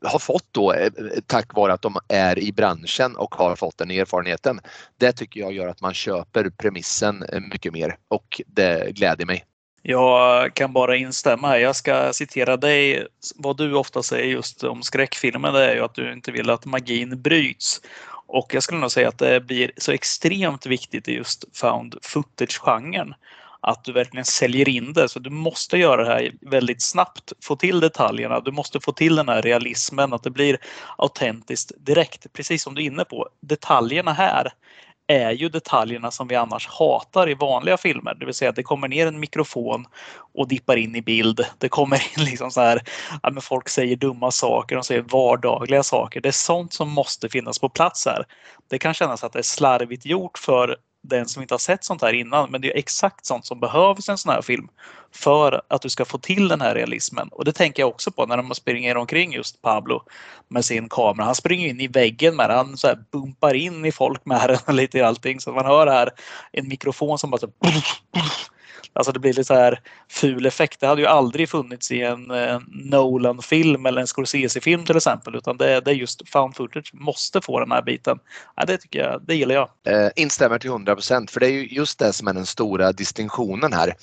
har fått då eh, tack vare att de är i branschen och har fått den erfarenheten. Det tycker jag gör att man köper premissen eh, mycket mer och det gläder mig. Jag kan bara instämma. Jag ska citera dig. Vad du ofta säger just om skräckfilmer det är ju att du inte vill att magin bryts. Och jag skulle nog säga att det blir så extremt viktigt i just found footage-genren att du verkligen säljer in det. Så du måste göra det här väldigt snabbt. Få till detaljerna. Du måste få till den här realismen, att det blir autentiskt direkt. Precis som du är inne på. Detaljerna här är ju detaljerna som vi annars hatar i vanliga filmer. Det vill säga att det kommer ner en mikrofon och dippar in i bild. Det kommer in liksom så här, ja, men folk säger dumma saker, de säger vardagliga saker. Det är sånt som måste finnas på plats här. Det kan kännas att det är slarvigt gjort för den som inte har sett sånt här innan. Men det är exakt sånt som behövs i en sån här film för att du ska få till den här realismen. Och det tänker jag också på när de springer omkring just Pablo med sin kamera. Han springer in i väggen med den. Han så här bumpar in i folk med den lite i allting. Så man hör här en mikrofon som bara så Alltså det blir lite så här ful effekt. Det hade ju aldrig funnits i en eh, Nolan-film eller en Scorsese-film till exempel. Utan det, det är just found footage måste få den här biten. Ja, det tycker jag, det gillar jag. Eh, instämmer till 100 procent för det är ju just det som är den stora distinktionen här.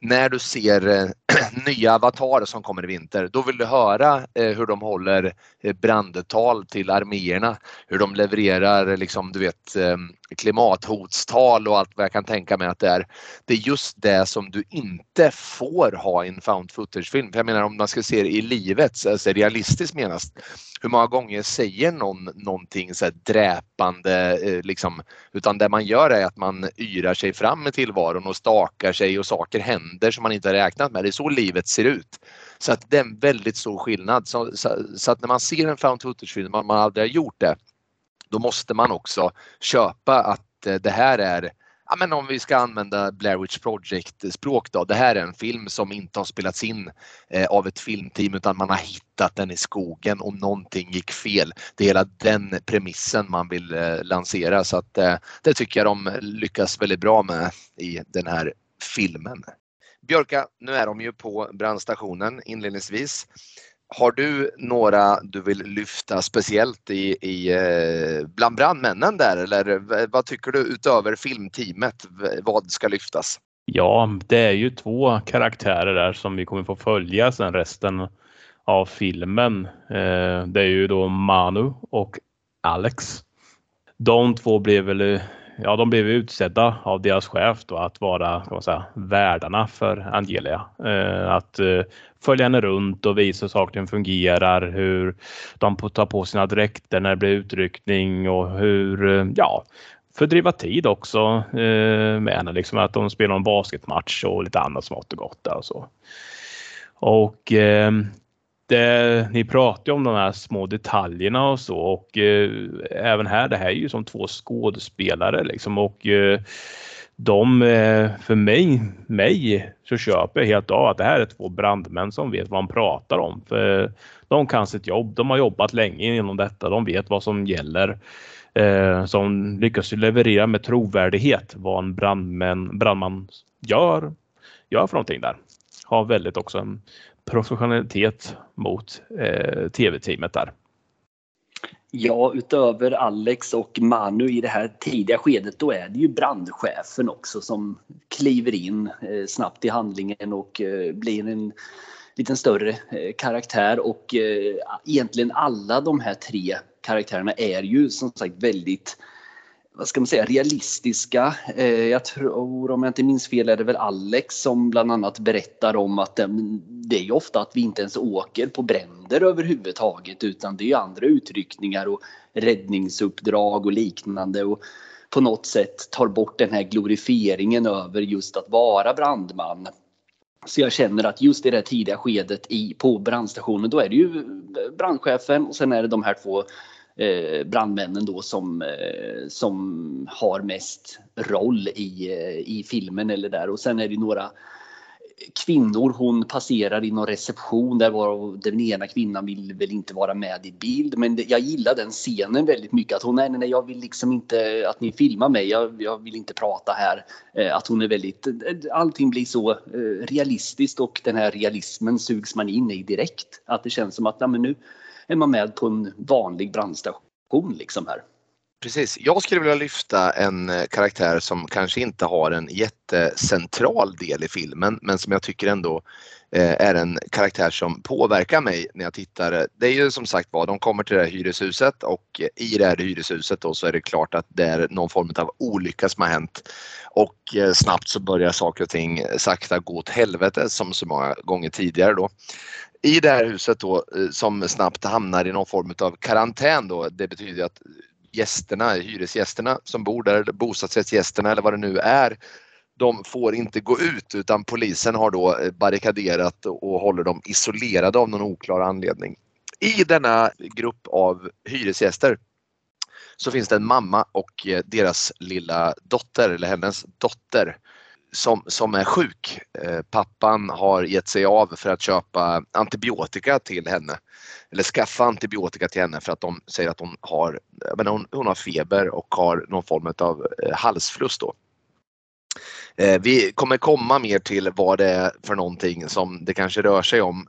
När du ser eh, nya avatarer som kommer i vinter, då vill du höra eh, hur de håller eh, brandtal till arméerna, hur de levererar liksom, du vet, eh, klimathotstal och allt vad jag kan tänka mig att det är. Det är just det som du inte får ha i en found footage-film. För jag menar om man ska se det i livet, alltså realistiskt menas, hur många gånger säger någon någonting så dräpande eh, liksom, utan det man gör är att man yrar sig fram i tillvaron och stakar sig och saker händer som man inte har räknat med. Det är så livet ser ut. Så att det är en väldigt stor skillnad. Så, så, så att när man ser en found footage-film, man, man aldrig har gjort det, då måste man också köpa att eh, det här är ja, men om vi ska använda Blair Witch Project språk då. Det här är en film som inte har spelats in eh, av ett filmteam utan man har hittat den i skogen och någonting gick fel. Det är hela den premissen man vill eh, lansera så att eh, det tycker jag de lyckas väldigt bra med i den här filmen. Björka, nu är de ju på brandstationen inledningsvis. Har du några du vill lyfta speciellt i, i, eh, bland brandmännen där eller vad tycker du utöver filmteamet? Vad ska lyftas? Ja, det är ju två karaktärer där som vi kommer få följa sen resten av filmen. Eh, det är ju då Manu och Alex. De två blev väl eh, ja, de blev utsedda av deras chef då att vara kan man säga, värdarna för Angelia. Eh, att eh, följa henne runt och visa hur saker fungerar, hur de tar på sina dräkter när det blir utryckning och hur, eh, ja, fördriva tid också eh, med henne. Liksom att de spelar en basketmatch och lite annat smått och gott där och så. Och eh, det, ni pratar ju om de här små detaljerna och så och eh, även här, det här är ju som två skådespelare liksom och eh, de, eh, för mig, mig så köper jag helt av att det här är två brandmän som vet vad de pratar om. För de kan sitt jobb, de har jobbat länge inom detta, de vet vad som gäller. Eh, som lyckas leverera med trovärdighet vad en brandman, brandman gör, gör för någonting där. Har väldigt också en professionalitet mot eh, tv-teamet där. Ja, utöver Alex och Manu i det här tidiga skedet, då är det ju brandchefen också som kliver in eh, snabbt i handlingen och eh, blir en liten större eh, karaktär och eh, egentligen alla de här tre karaktärerna är ju som sagt väldigt vad ska man säga, realistiska. Eh, jag tror, om jag inte minns fel, är det väl Alex som bland annat berättar om att det är ju ofta att vi inte ens åker på bränder överhuvudtaget utan det är andra utryckningar och räddningsuppdrag och liknande. Och på något sätt tar bort den här glorifieringen över just att vara brandman. Så jag känner att just i det tidiga skedet i, på brandstationen då är det ju brandchefen och sen är det de här två Eh, brandmännen då som, eh, som har mest roll i, eh, i filmen eller där. Och sen är det några kvinnor hon passerar i någon reception där var den ena kvinnan vill väl inte vara med i bild. Men jag gillar den scenen väldigt mycket. Att hon nej, nej jag vill liksom inte att ni filmar mig. Jag, jag vill inte prata här. Eh, att hon är väldigt eh, allting blir så eh, realistiskt och den här realismen sugs man in i direkt. Att det känns som att nej, men nu är man med på en vanlig brandstation liksom här. Precis. Jag skulle vilja lyfta en eh, karaktär som kanske inte har en jättecentral del i filmen men som jag tycker ändå eh, är en karaktär som påverkar mig när jag tittar. Det är ju som sagt var, de kommer till det här hyreshuset och eh, i det här hyreshuset då så är det klart att det är någon form av olycka som har hänt. Och snabbt så börjar saker och ting sakta gå åt helvete som så många gånger tidigare då i det här huset då eh, som snabbt hamnar i någon form av karantän då. Det betyder att gästerna, hyresgästerna som bor där, bostadsrättsgästerna eller vad det nu är, de får inte gå ut utan polisen har då eh, barrikaderat och håller dem isolerade av någon oklar anledning. I denna grupp av hyresgäster så finns det en mamma och eh, deras lilla dotter, eller hennes dotter, som, som är sjuk. Eh, pappan har gett sig av för att köpa antibiotika till henne. Eller skaffa antibiotika till henne för att de säger att hon har, men hon, hon har feber och har någon form av eh, halsfluss då. Eh, vi kommer komma mer till vad det är för någonting som det kanske rör sig om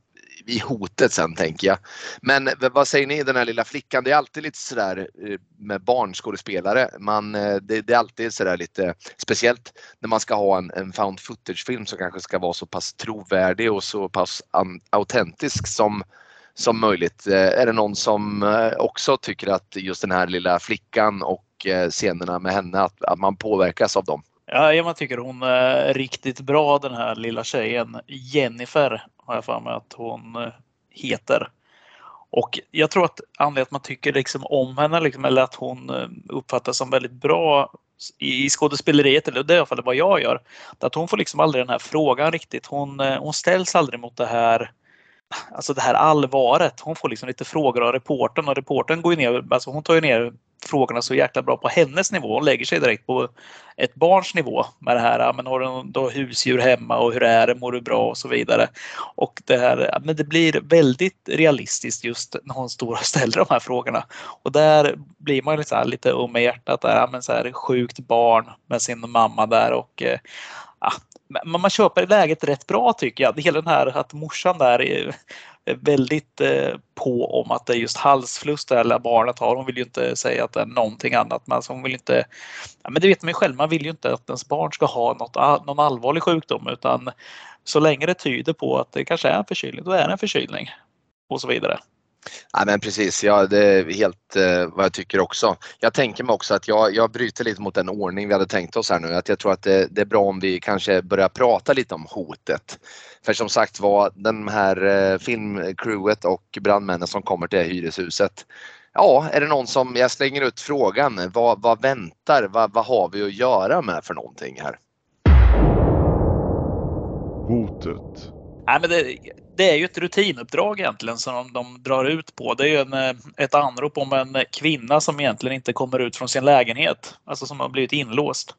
i hotet sen tänker jag. Men vad säger ni, den här lilla flickan? Det är alltid lite sådär eh, med barnskådespelare. Man, eh, det, det, är alltid sådär lite speciellt när man ska ha en, en found footage-film som kanske ska vara så pass trovärdig och så pass autentisk som, som möjligt. Eh, är det någon som också tycker att just den här lilla flickan och scenerna med henne, att, att man påverkas av dem? Ja, jag tycker hon är riktigt bra den här lilla tjejen. Jennifer har jag för mig att hon eh, heter. Och jag tror att anledningen att man tycker liksom om henne, liksom, eller att hon eh, uppfattas som väldigt bra i skådespeleriet, eller det är i alla fall vad jag gör, att hon får liksom aldrig den här frågan riktigt. Hon, eh, hon ställs aldrig mot det här Alltså det här allvaret. Hon får liksom lite frågor av reportern och reportern går ju ner, alltså hon tar ju ner frågorna så jäkla bra på hennes nivå. Hon lägger sig direkt på ett barns nivå med det här. Men har du då husdjur hemma och hur är det? Mår du bra? Och så vidare. Och det här, men det blir väldigt realistiskt just när hon står och ställer de här frågorna. Och där blir man lite, lite um i hjärtat. Där, men så här, sjukt barn med sin mamma där och eh, ja, man köper läget rätt bra tycker jag. Hela den här att morsan där Eh, väldigt eh, på om att det är just halsfluss det här barnet har. Hon vill ju inte säga att det är någonting annat. Men alltså hon vill inte, ja, men det vet man ju själv, man vill ju inte att ens barn ska ha något, någon allvarlig sjukdom utan så länge det tyder på att det kanske är en förkylning, då är det en förkylning. Och så vidare. Ja, men precis, ja, det är helt eh, vad jag tycker också. Jag tänker mig också att jag, jag bryter lite mot den ordning vi hade tänkt oss här nu. Att jag tror att det, det är bra om vi kanske börjar prata lite om hotet. För som sagt var, den här eh, filmcrewet och brandmännen som kommer till hyreshuset. Ja, är det någon som, jag slänger ut frågan, vad, vad väntar, vad, vad har vi att göra med för någonting här? Hotet. Nej, men det, det är ju ett rutinuppdrag egentligen som de, de drar ut på. Det är ju en, eh, ett anrop om en kvinna som egentligen inte kommer ut från sin lägenhet. Alltså som har blivit inlåst.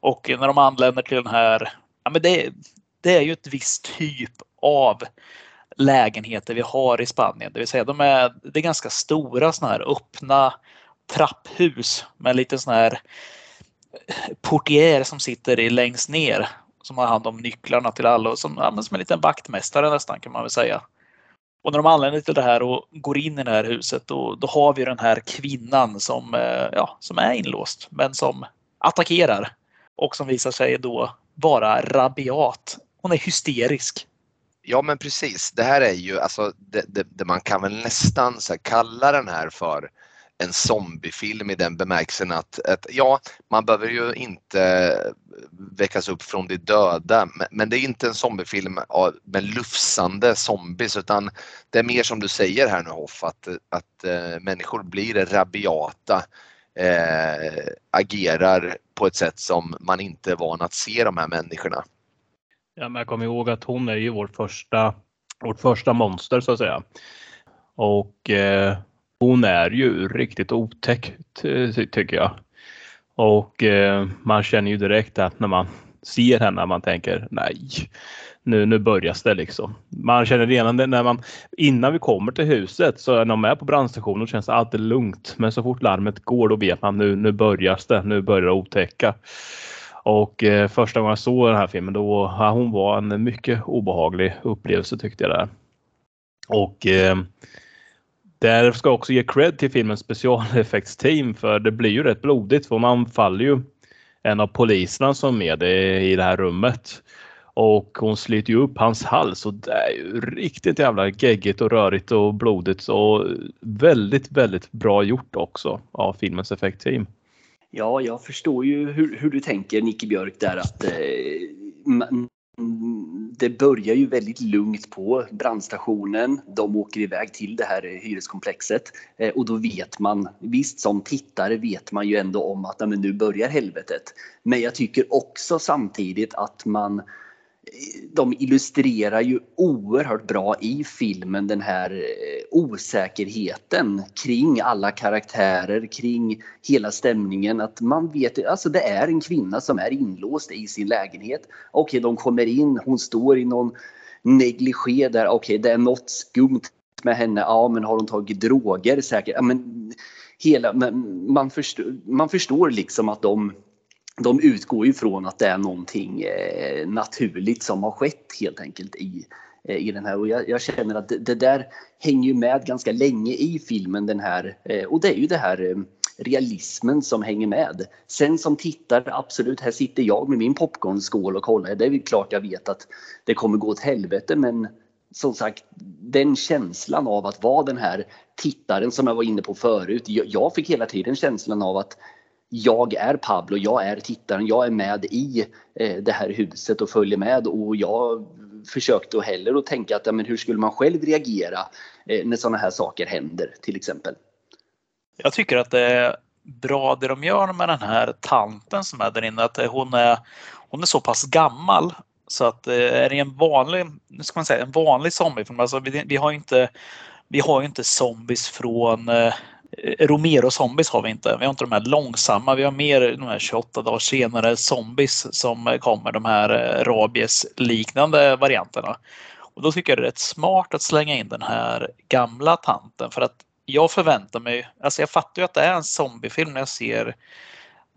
Och när de anländer till den här, ja men det, det är ju ett visst typ av lägenheter vi har i Spanien. Det vill säga de är, det är ganska stora såna här öppna trapphus med lite sån här portier som sitter i längst ner som har hand om nycklarna till alla och som, ja, som en liten vaktmästare nästan kan man väl säga. Och när de anländer till det här och går in i det här huset då, då har vi den här kvinnan som, eh, ja, som är inlåst men som attackerar och som visar sig då vara rabiat. Hon är hysterisk. Ja men precis, det här är ju alltså det, det, det man kan väl nästan så kalla den här för en zombiefilm i den bemärkelsen att, att ja, man behöver ju inte väckas upp från de döda men det är inte en zombiefilm med lufsande zombies utan det är mer som du säger här nu Hoff att, att äh, människor blir rabiata, äh, agerar på ett sätt som man inte är van att se de här människorna. Ja, men jag kommer ihåg att hon är ju vårt första, vårt första monster så att säga. Och eh, hon är ju riktigt otäck tycker jag. Och eh, man känner ju direkt att när man ser henne, man tänker nej, nu, nu börjar det liksom. Man känner redan det när man, innan vi kommer till huset, så när de är på brandstationen känns det alltid lugnt. Men så fort larmet går då vet man nu, nu börjar det, nu börjar det otäcka. Och eh, första gången jag såg den här filmen då, ja, hon var en mycket obehaglig upplevelse tyckte jag där. Och eh, där ska också ge cred till filmens specialeffektsteam för det blir ju rätt blodigt för man faller ju en av poliserna som är med i det här rummet. Och hon sliter ju upp hans hals och det är ju riktigt jävla geggigt och rörigt och blodigt och väldigt, väldigt bra gjort också av filmens effektteam. Ja, jag förstår ju hur, hur du tänker Nicke Björk där att eh, det börjar ju väldigt lugnt på brandstationen. De åker iväg till det här hyreskomplexet eh, och då vet man, visst som tittare vet man ju ändå om att men nu börjar helvetet. Men jag tycker också samtidigt att man de illustrerar ju oerhört bra i filmen den här eh, osäkerheten kring alla karaktärer, kring hela stämningen. Att man vet, alltså det är en kvinna som är inlåst i sin lägenhet. Okej, de kommer in, hon står i någon negligé där. Okej, det är något skumt med henne. Ja, men har hon tagit droger säkert? Ja, men hela, man, förstår, man förstår liksom att de de utgår ju från att det är någonting eh, naturligt som har skett helt enkelt i, eh, i den här. Och jag, jag känner att det, det, där hänger ju med ganska länge i filmen den här eh, och det är ju det här realismen som hänger med. Sen som tittare, absolut, här sitter jag med min popcornskål och kollar. Det är klart jag vet att det kommer gå åt helvete men som sagt, den känslan av att vara den här tittaren som jag var inne på förut. Jag fick hela tiden känslan av att jag är Pablo, jag är tittaren, jag är med i eh, det här huset och följer med och jag försökte heller att tänka att ja, men hur skulle man själv reagera eh, när sådana här saker händer till exempel. Jag tycker att det är bra det de gör med den här tanten som är där inne, att hon är, hon är så pass gammal så att eh, är det en vanlig, nu ska man säga, en vanlig zombiefilm, alltså vi, vi har inte vi har ju inte zombies från eh, Romero zombies har vi inte. Vi har inte de här långsamma. Vi har mer de här 28 dagar senare zombies som kommer, de här eh, rabies-liknande varianterna. Och då tycker jag det är rätt smart att slänga in den här gamla tanten för att jag förväntar mig, alltså jag fattar ju att det är en zombiefilm när jag ser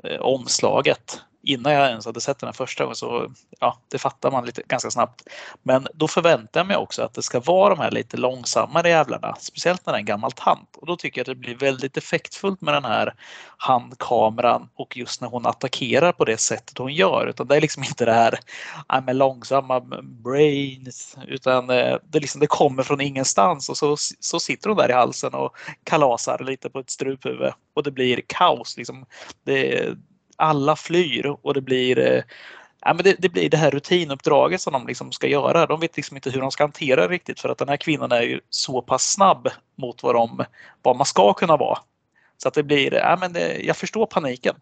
eh, omslaget innan jag ens hade sett den här första gången så ja, det fattar man lite ganska snabbt. Men då förväntar jag mig också att det ska vara de här lite långsammare jävlarna, speciellt när det är en gammal tant. Och då tycker jag att det blir väldigt effektfullt med den här handkameran och just när hon attackerar på det sättet hon gör. Utan det är liksom inte det här ah, med långsamma brains utan eh, det, liksom, det kommer från ingenstans och så, så sitter hon där i halsen och kalasar lite på ett struphuvud och det blir kaos. Liksom. Det, alla flyr och det blir eh, Ja, men det, det, blir det här rutinuppdraget som de liksom ska göra. De vet liksom inte hur de ska hantera det riktigt för att den här kvinnan är ju så pass snabb mot vad, de, vad man ska kunna vara. Så att det blir, ja, men det, jag förstår paniken.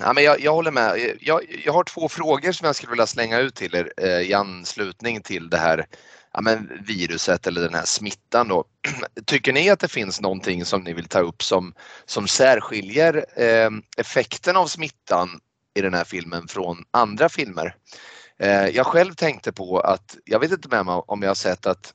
Ja, men jag, jag håller med. Jag, jag har två frågor som jag skulle vilja slänga ut till er eh, i anslutning till det här ja, men viruset eller den här smittan. Då. Tycker ni att det finns någonting som ni vill ta upp som, som särskiljer eh, effekten av smittan i den här filmen från andra filmer? Eh, jag själv tänkte på att, jag vet inte med mig om jag har sett att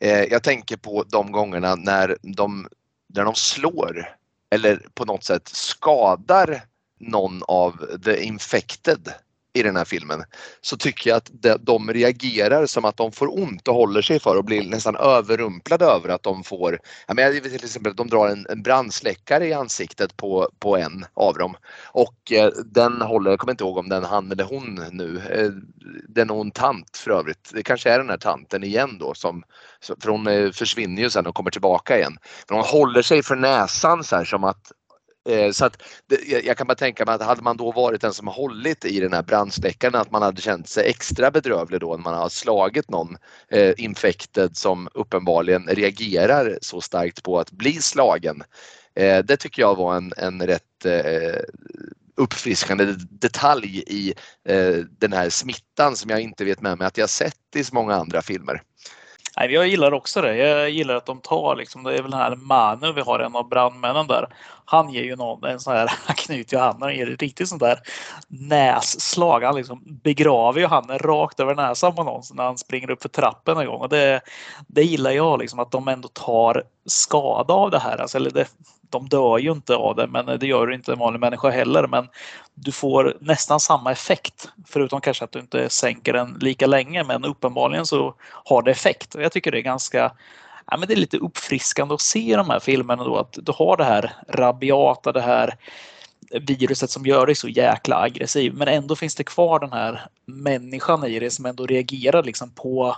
eh, jag tänker på de gångerna när de, när de slår eller på något sätt skadar någon av the infected i den här filmen så tycker jag att de reagerar som att de får ont och håller sig för och blir nästan överrumplade över att de får, jag menar, till exempel att de drar en, en brandsläckare i ansiktet på, på en av dem och eh, den håller, jag kommer inte ihåg om den han eller hon nu, eh, den är en tant för övrigt, det kanske är den här tanten igen då som, för hon eh, försvinner ju sen och kommer tillbaka igen. Men hon håller sig för näsan så här som att Eh, så att jag kan bara tänka mig att hade man då varit den som hållit i den här brandsläckaren att man hade känt sig extra bedrövlig då när man har slagit någon eh, som uppenbarligen reagerar så starkt på att bli slagen. Eh, det tycker jag var en, en rätt eh, uppfriskande detalj i eh, den här smittan som jag inte vet med mig att jag sett i så många andra filmer. Nej, jag gillar också det. Jag gillar att de tar liksom, det är väl den här Manu vi har, en av brandmännen där. Han ger ju någon en sån här, han knyter ju handen och ger ett riktigt sånt där nässlag. Han liksom begraver ju handen rakt över näsan på någon när han springer upp för trappen en gång. Och det, det gillar jag liksom att de ändå tar skada av det här. Alltså, eller det, de dör ju inte av det, men det gör inte en vanlig människa heller. Men du får nästan samma effekt, förutom kanske att du inte sänker den lika länge. Men uppenbarligen så har det effekt. Och jag tycker det är ganska ja, men det är lite uppfriskande att se de här filmerna då att du har det här rabiata, det här viruset som gör dig så jäkla aggressiv men ändå finns det kvar den här människan i dig som ändå reagerar liksom på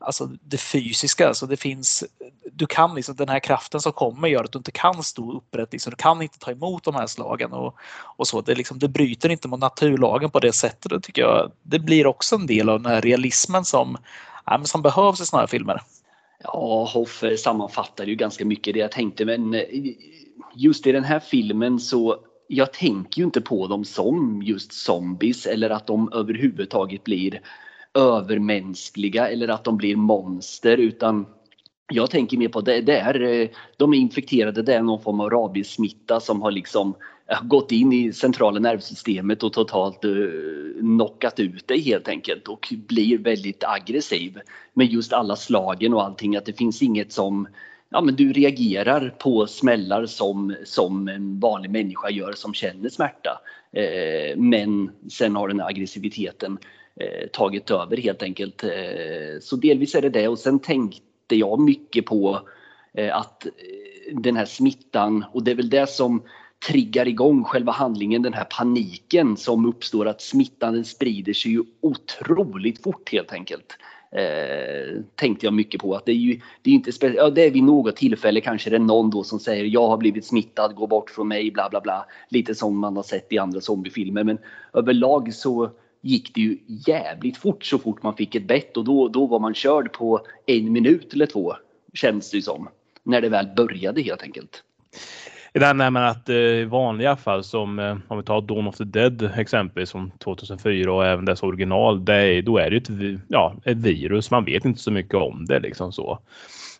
alltså det fysiska. Alltså det finns, du kan liksom, den här kraften som kommer gör att du inte kan stå upprätt. Liksom, du kan inte ta emot de här slagen. Och, och så. Det, liksom, det bryter inte mot naturlagen på det sättet. Det, tycker jag, det blir också en del av den här realismen som, ja, som behövs i sådana här filmer. Ja, Hoff sammanfattar ju ganska mycket det jag tänkte men eh, just i den här filmen så jag tänker ju inte på dem som just zombies eller att de överhuvudtaget blir övermänskliga eller att de blir monster utan jag tänker mer på det, det är, eh, de är infekterade, det är någon form av rabiessmitta som har liksom eh, gått in i centrala nervsystemet och totalt uh, knockat ut dig helt enkelt och blir väldigt aggressiv med just alla slagen och allting att det finns inget som ja, men du reagerar på smällar som, som en vanlig människa gör som känner smärta. Eh, men sen har den här aggressiviteten Eh, tagit över helt enkelt. Eh, så delvis är det det och sen tänkte jag mycket på eh, att den här smittan och det är väl det som triggar igång själva handlingen, den här paniken som uppstår att smittan den sprider sig ju otroligt fort helt enkelt. Eh, tänkte jag mycket på att det är ju det är inte ja, det är vid något tillfälle kanske det är någon då som säger jag har blivit smittad, gå bort från mig, bla bla bla. Lite som man har sett i andra zombiefilmer men överlag så gick det ju jävligt fort så fort man fick ett bett och då, då var man körd på en minut eller två känns det ju som. När det väl började helt enkelt. Det här med att eh, i vanliga fall som eh, om vi tar Dawn of the Dead exempelvis som 2004 och även dess original. Det är, då är det ett, ja, ett virus. Man vet inte så mycket om det liksom så.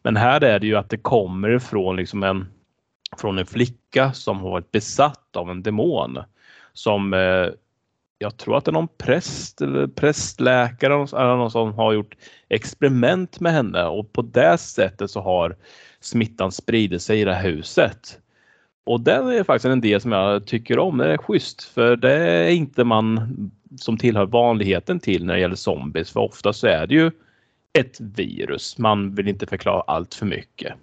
Men här är det ju att det kommer ifrån liksom en från en flicka som har varit besatt av en demon som eh, jag tror att det är någon präst eller prästläkare eller någon som har gjort experiment med henne och på det sättet så har smittan spridit sig i det här huset. Och den är faktiskt en del som jag tycker om. Det är schysst för det är inte man som tillhör vanligheten till när det gäller zombies. För ofta så är det ju ett virus. Man vill inte förklara allt för mycket.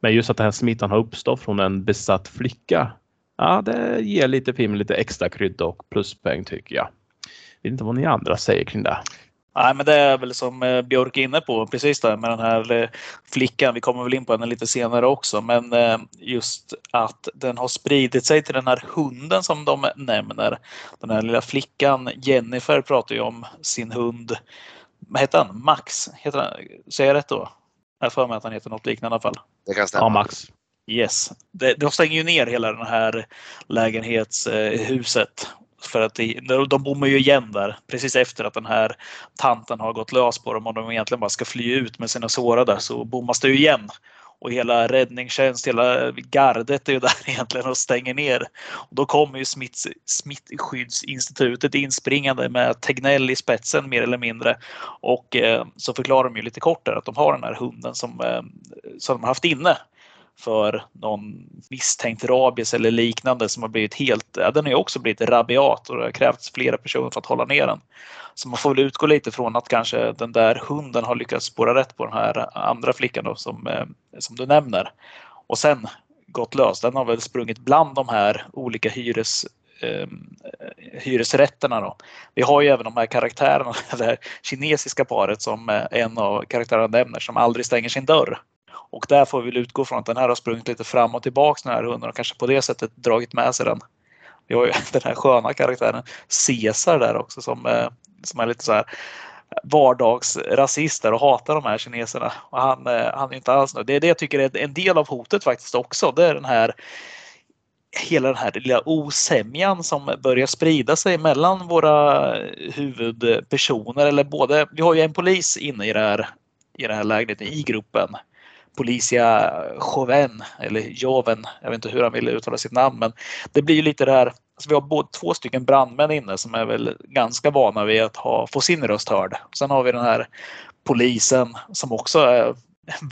Men just att den här smittan har uppstått från en besatt flicka. Ja, det ger lite filmen lite extra krydda och pluspoäng tycker jag. Jag vet inte vad ni andra säger kring det. Nej, men det är väl som eh, Björk är inne på precis där med den här eh, flickan. Vi kommer väl in på henne lite senare också, men eh, just att den har spridit sig till den här hunden som de nämner. Den här lilla flickan Jennifer pratar ju om sin hund. Vad heter han? Max? Heter han? Säger jag rätt då? Jag har för mig att han heter något liknande i alla fall. Det kan stämma. Ja, Max. Yes. de, de stänger ju ner hela det här lägenhetshuset för att de, de bommar ju igen där precis efter att den här tanten har gått lös på dem och de egentligen bara ska fly ut med sina sårade så bommas det ju igen. Och hela räddningstjänst, hela gardet är ju där egentligen och stänger ner. Och då kommer ju smitt, Smittskyddsinstitutet inspringande med Tegnell i spetsen mer eller mindre. Och eh, så förklarar de ju lite kort där att de har den här hunden som, eh, som de har haft inne för någon misstänkt rabies eller liknande som har blivit helt, ja, den har ju också blivit rabiat och det har krävts flera personer för att hålla ner den. Så man får väl utgå lite från att kanske den där hunden har lyckats spåra rätt på den här andra flickan då, som, eh, som du nämner. Och sen gått lös. Den har väl sprungit bland de här olika hyres eh, hyresrätterna. Då. Vi har ju även de här karaktärerna, det här kinesiska paret som eh, en av karaktärerna nämner som aldrig stänger sin dörr. Och där får vi väl utgå från att den här har sprungit lite fram och tillbaks den här hunden och kanske på det sättet dragit med sig den. Vi har ju den här sköna karaktären Caesar där också som, eh, som är lite så här vardagsrasister och hatar de här kineserna. Och han, eh, han är inte alls nöjd. Det är det jag tycker är en del av hotet faktiskt också. Det är den här hela den här lilla osämjan som börjar sprida sig mellan våra huvudpersoner. Eller både, vi har ju en polis inne i det här, i det här lägenheten i gruppen Policia Joven, eller Joven, jag vet inte hur han ville uttala sitt namn, men det blir ju lite det här, alltså vi har både två stycken brandmän inne som är väl ganska vana vid att ha, få sin röst hörd. Sen har vi den här polisen som också är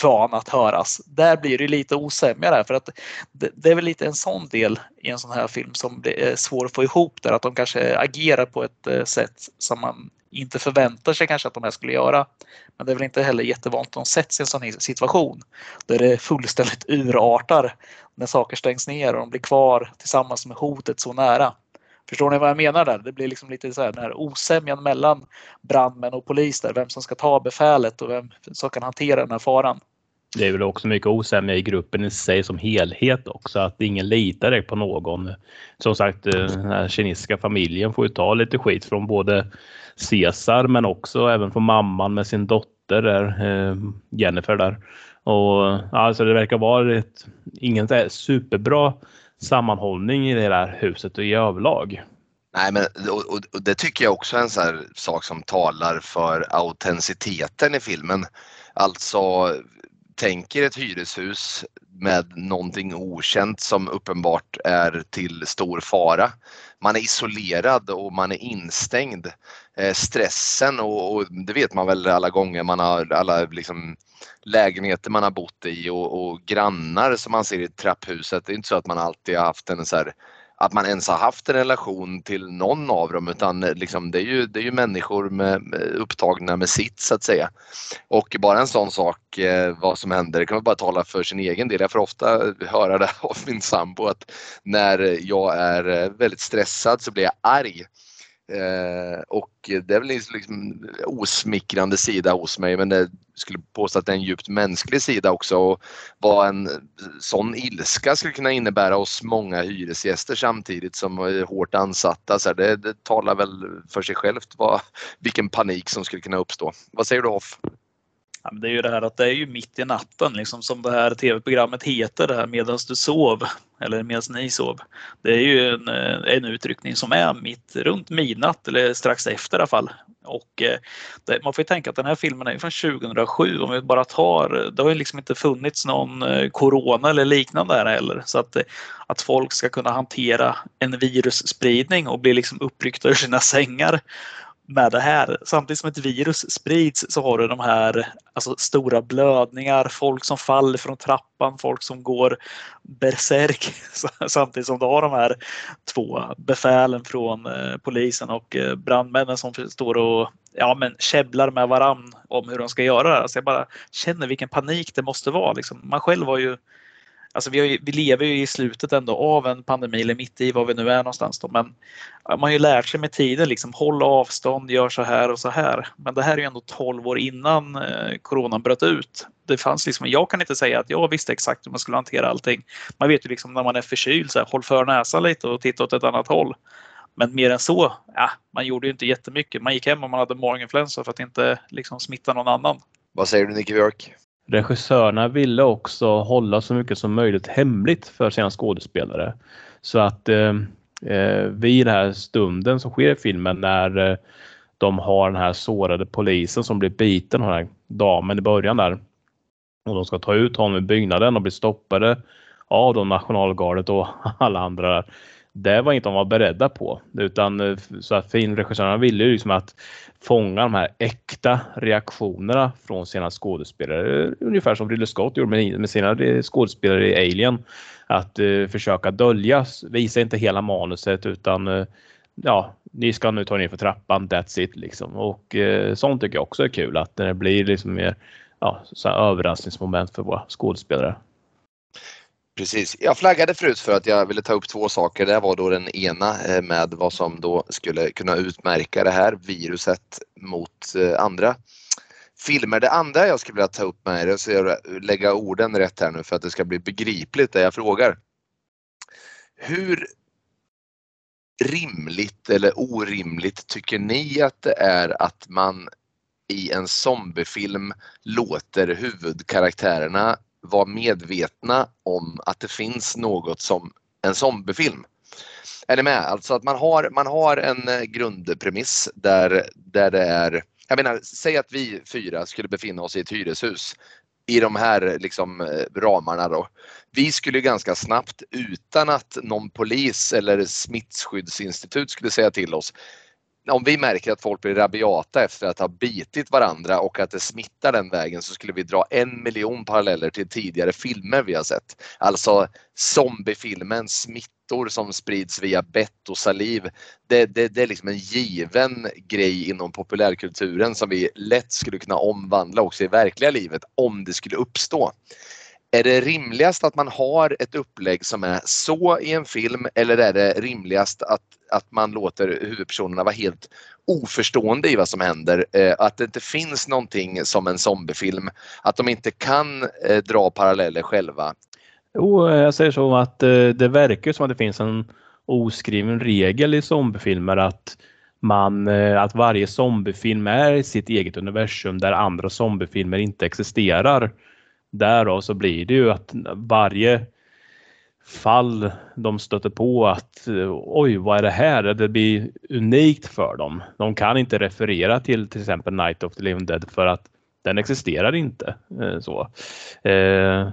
van att höras. Där blir det lite osämja där för att det, det, är väl lite en sån del i en sån här film som det är svår att få ihop där att de kanske agerar på ett eh, sätt som man inte förväntar sig kanske att de här skulle göra. Men det är väl inte heller jättevanligt att de sätts i en sån här situation där det fullständigt urartar när saker stängs ner och de blir kvar tillsammans med hotet så nära. Förstår ni vad jag menar där? Det blir liksom lite så här den här osämjan mellan brandmän och polis där, vem som ska ta befälet och vem som kan hantera den här faran. Det är väl också mycket osämja i gruppen i sig som helhet också, att ingen litar direkt på någon. Som sagt, eh, den här kinesiska familjen får ju ta lite skit från både Caesar men också även från mamman med sin dotter där, eh, Jennifer där. Och alltså det verkar vara ett, ingen superbra sammanhållning i det här huset och i överlag. Nej, men och, och, det tycker jag också är en sån sak som talar för autenticiteten i filmen. Alltså, tänker ett hyreshus med någonting okänt som uppenbart är till stor fara. Man är isolerad och man är instängd. Eh, stressen och, och, det vet man väl alla gånger man har alla liksom lägenheter man har bott i och, och, grannar som man ser i trapphuset. Det är inte så att man alltid har haft en så här, att man ens har haft en relation till någon av dem utan eh, liksom, det, är ju, det är ju människor med, med upptagna med sitt så att säga. Och bara en sån sak eh, vad som händer, det kan man bara tala för sin egen del. Jag får ofta höra det av min sambo att när jag är eh, väldigt stressad så blir jag arg. Eh, och det är väl liksom, liksom osmickrande sida hos mig men det skulle påstå att det är en djupt mänsklig sida också och vad en sån ilska skulle kunna innebära hos många hyresgäster samtidigt som är hårt ansatta. Så det, det talar väl för sig självt vad, vilken panik som skulle kunna uppstå. Vad säger du Hoff? Ja, det är ju det här att det är ju mitt i natten liksom som det här tv-programmet heter, det här medan du sov eller medan ni sov. Det är ju en, eh, en utryckning som är mitt runt midnatt eller strax efter i alla fall. Och eh, det, man får ju tänka att den här filmen är från 2007 om vi bara tar, det har ju liksom inte funnits någon eh, corona eller liknande här heller. Så att, att folk ska kunna hantera en virusspridning och bli liksom uppryckta ur sina sängar med det här. Samtidigt som ett virus sprids så har du de här alltså, stora blödningar, folk som faller från trappan, folk som går berserk samtidigt som du har de här två befälen från eh, polisen och eh, brandmännen som står och ja, men käbblar med varann om hur de ska göra det. Så jag bara känner vilken panik det måste vara. Liksom. Man själv har ju Alltså vi, ju, vi, lever ju i slutet ändå av en pandemi, eller mitt i var vi nu är någonstans. Då. Men man har ju lärt sig med tiden, liksom, håll avstånd, gör så här och så här. Men det här är ju ändå 12 år innan eh, coronan bröt ut. Det fanns liksom, jag kan inte säga att jag visste exakt hur man skulle hantera allting. Man vet ju liksom när man är förkyld, så här, håll för näsan lite och titta åt ett annat håll. Men mer än så, ja, man gjorde ju inte jättemycket. Man gick hem om man hade maginfluensa för att inte liksom, smitta någon annan. Vad säger du Nicke Björk? Regissörerna ville också hålla så mycket som möjligt hemligt för sina skådespelare. Så att eh, eh, vid den här stunden som sker i filmen när eh, de har den här sårade polisen som blir biten av den här damen i början där. Och de ska ta ut honom i byggnaden och blir stoppade av de nationalgardet och alla andra där det var inte de var beredda på. Utan eh, så att filmregissörerna ville ju liksom att fånga de här äkta reaktionerna från sina skådespelare. Eh, ungefär som Ridley Scott gjorde med sina eh, skådespelare i Alien. Att uh, försöka dölja, visa inte hela manuset utan uh, ja, ni ska nu ta ner för trappan, that's it liksom. Och uh, sånt tycker jag också är kul att det blir liksom mer ja, så överraskningsmoment för våra skådespelare. Precis. Jag flaggade förut för att jag ville ta upp två saker. Det var då den ena eh, med vad som då skulle kunna utmärka det här viruset mot eh, andra filmer. Det andra jag skulle vilja ta upp med er, så jag lägga orden rätt här nu för att det ska bli begripligt det jag frågar. Hur rimligt eller orimligt tycker ni att det är att man i en zombiefilm låter huvudkaraktärerna vara medvetna om att det finns något som en zombiefilm. Är ni med? Alltså att man har, man har en eh, grundpremiss där, där det är, jag menar, säg att vi fyra skulle befinna oss i ett hyreshus i de här liksom, eh, ramarna då. Vi skulle ganska snabbt utan att någon polis eller smittskyddsinstitut skulle säga till oss om vi märker att folk blir rabiata efter att ha bitit varandra och att det smittar den vägen så skulle vi dra en miljon paralleller till tidigare filmer vi har sett. Alltså zombiefilmen smittor som sprids via bett och saliv. Det, det, det är liksom en given grej inom populärkulturen som vi lätt skulle kunna omvandla också i verkliga livet om det skulle uppstå. Är det rimligast att man har ett upplägg som är så i en film eller är det rimligast att, att man låter huvudpersonerna vara helt oförstående i vad som händer? Eh, att det inte finns någonting som en zombiefilm, att de inte kan eh, dra paralleller själva. Jo, eh, jag säger så att eh, det verkar som att det finns en oskriven regel i zombiefilmer att man, eh, att varje zombiefilm är sitt eget universum där andra zombiefilmer inte existerar. Därav så blir det ju att varje fall de stöter på att oj, vad är det här? Det blir unikt för dem. De kan inte referera till till exempel Night of the Living Dead för att den existerar inte. Eh, så. Eh,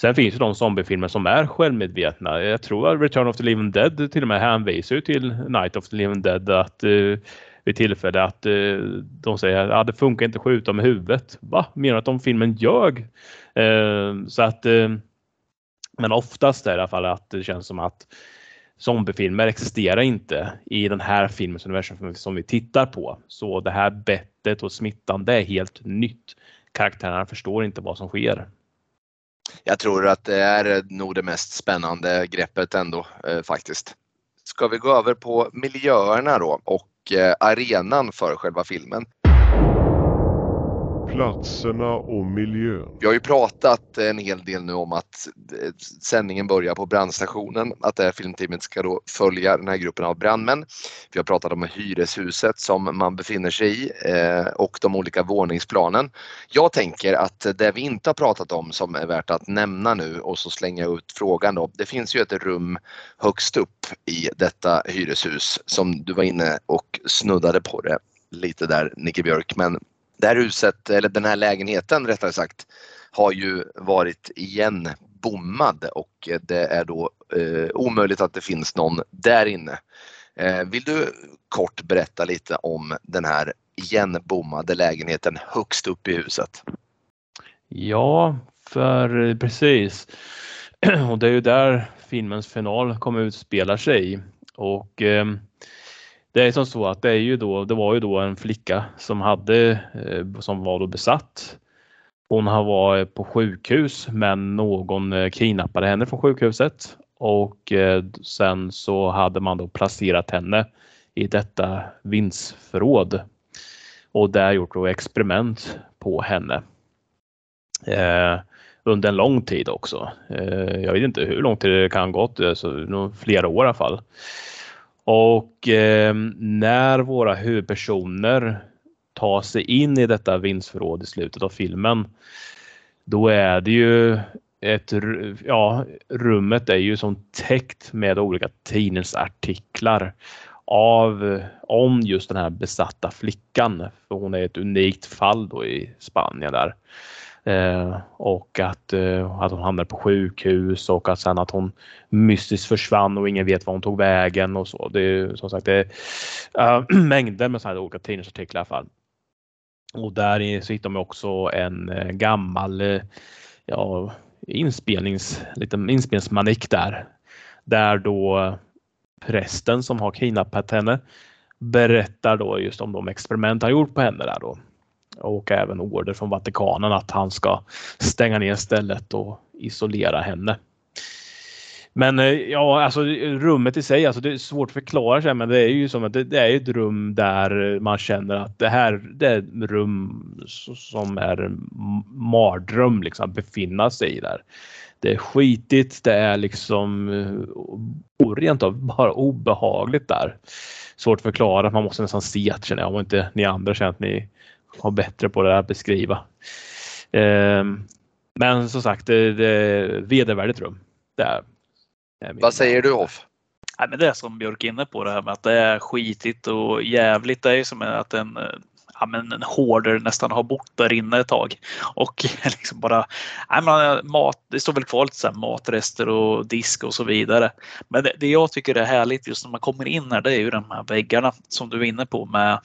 sen finns det de zombiefilmer som är självmedvetna. Jag tror att Return of the Living Dead till och med hänvisar till Night of the Living Dead att eh, vid tillfälle att eh, de säger att ah, det funkar inte att skjuta med huvudet. Va? Menar att de filmen ljög? Eh, så att eh, men oftast är det i alla fall att det känns som att zombiefilmer existerar inte i den här filmens universum som vi tittar på. Så det här bettet och smittan, det är helt nytt. Karaktärerna förstår inte vad som sker. Jag tror att det är eh, nog det mest spännande greppet ändå eh, faktiskt. Ska vi gå över på miljöerna då och Eh, arenan för själva filmen platserna och miljön. Vi har ju pratat en hel del nu om att eh, sändningen börjar på brandstationen, att det här filmteamet ska då följa den här gruppen av brandmän. Vi har pratat om hyreshuset som man befinner sig i eh, och de olika våningsplanen. Jag tänker att det vi inte har pratat om som är värt att nämna nu och så slänga ut frågan då. Det finns ju ett rum högst upp i detta hyreshus som du var inne och snuddade på det lite där Nicke Björk men det här huset, eller den här lägenheten rättare sagt, har ju varit igen bommad och det är då eh, omöjligt att det finns någon där inne. Eh, vill du kort berätta lite om den här igenbommade lägenheten högst upp i huset? Ja, för precis. Och det är ju där filmens final kommer utspela sig. Och eh, det är som så att det är ju då, det var ju då en flicka som hade, eh, som var då besatt. Hon har varit på sjukhus men någon eh, kidnappade henne från sjukhuset och eh, sen så hade man då placerat henne i detta vindsförråd och där gjort då experiment på henne. Eh, under en lång tid också. Eh, jag vet inte hur lång tid det kan ha gått, alltså, flera år i alla fall. Och eh, när våra huvudpersoner tar sig in i detta vindsförråd i slutet av filmen, då är det ju ett, ja, rummet är ju som täckt med olika tidningsartiklar av, om just den här besatta flickan. För hon är ett unikt fall då i Spanien där. Eh, och att, eh, att hon hamnade på sjukhus och att sen att hon mystiskt försvann och ingen vet var hon tog vägen och så. Det är som sagt det är, äh, mängder med sådana olika tidningsartiklar i alla fall. Och där så hittar man också en äh, gammal äh, ja, inspelnings, liten inspelningsmanik där. Där då prästen som har kidnappat henne berättar då just om de experiment han gjort på henne där då och även order från Vatikanen att han ska stänga ner stället och isolera henne. Men eh, ja, alltså rummet i sig, alltså det är svårt att förklara sig, men det är ju som att det, det är ett rum där man känner att det här det är ett rum som är en mardröm liksom att befinna sig i där. Det är skitigt, det är liksom eh, rent av bara obehagligt där. Svårt att förklara, man måste nästan se att känner jag, om inte ni andra känner att ni har bättre på det att beskriva. Ehm, men som sagt, det, det är vedervärdigt rum. Det är, det är Vad säger du Hoff? Nej, men det är som Björk är inne på det här med att det är skitigt och jävligt. Det är som att en, ja, men en hoarder nästan har bott där inne ett tag. Och liksom bara, nej, men mat, det står väl kvar lite så matrester och disk och så vidare. Men det, det, jag tycker är härligt just när man kommer in här det är ju de här väggarna som du är inne på med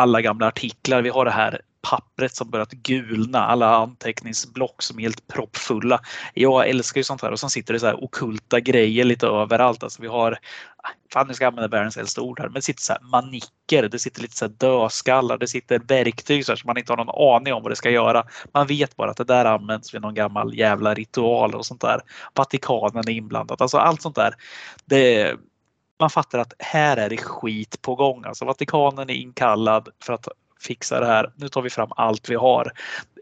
alla gamla artiklar. Vi har det här pappret som börjat gulna, alla anteckningsblock som är helt proppfulla. Jag älskar ju sånt här och sen sitter det så här okulta grejer lite överallt. Alltså vi har, ah, fan nu ska jag använda världens äldsta ord här, men det sitter så här manicker, det sitter lite så här dödskallar, det sitter verktyg så här som man inte har någon aning om vad det ska göra. Man vet bara att det där används vid någon gammal jävla ritual och sånt där. Vatikanen är inblandat, alltså allt sånt där. Det, man fattar att här är det skit på gång. Alltså Vatikanen är inkallad för att fixa det här. Nu tar vi fram allt vi har.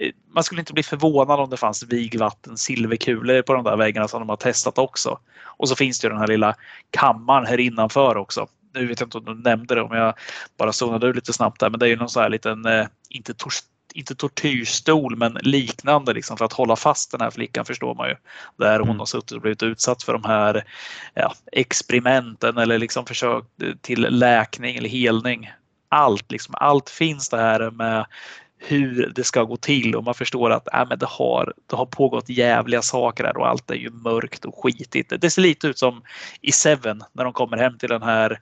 Eh, man skulle inte bli förvånad om det fanns vigvatten, silverkulor på de där väggarna som de har testat också. Och så finns det ju den här lilla kammaren här innanför också. Nu vet jag inte om du nämnde det om jag bara zonade ur lite snabbt där men det är ju någon sån här liten, eh, inte inte tortyrstol men liknande liksom för att hålla fast den här flickan förstår man ju. Där hon mm. har suttit och blivit utsatt för de här ja, experimenten eller liksom försök till läkning eller helning. Allt, liksom, allt finns det här med hur det ska gå till och man förstår att äh, men det, har, det har pågått jävliga saker här och allt är ju mörkt och skitigt. Det ser lite ut som i Seven när de kommer hem till den här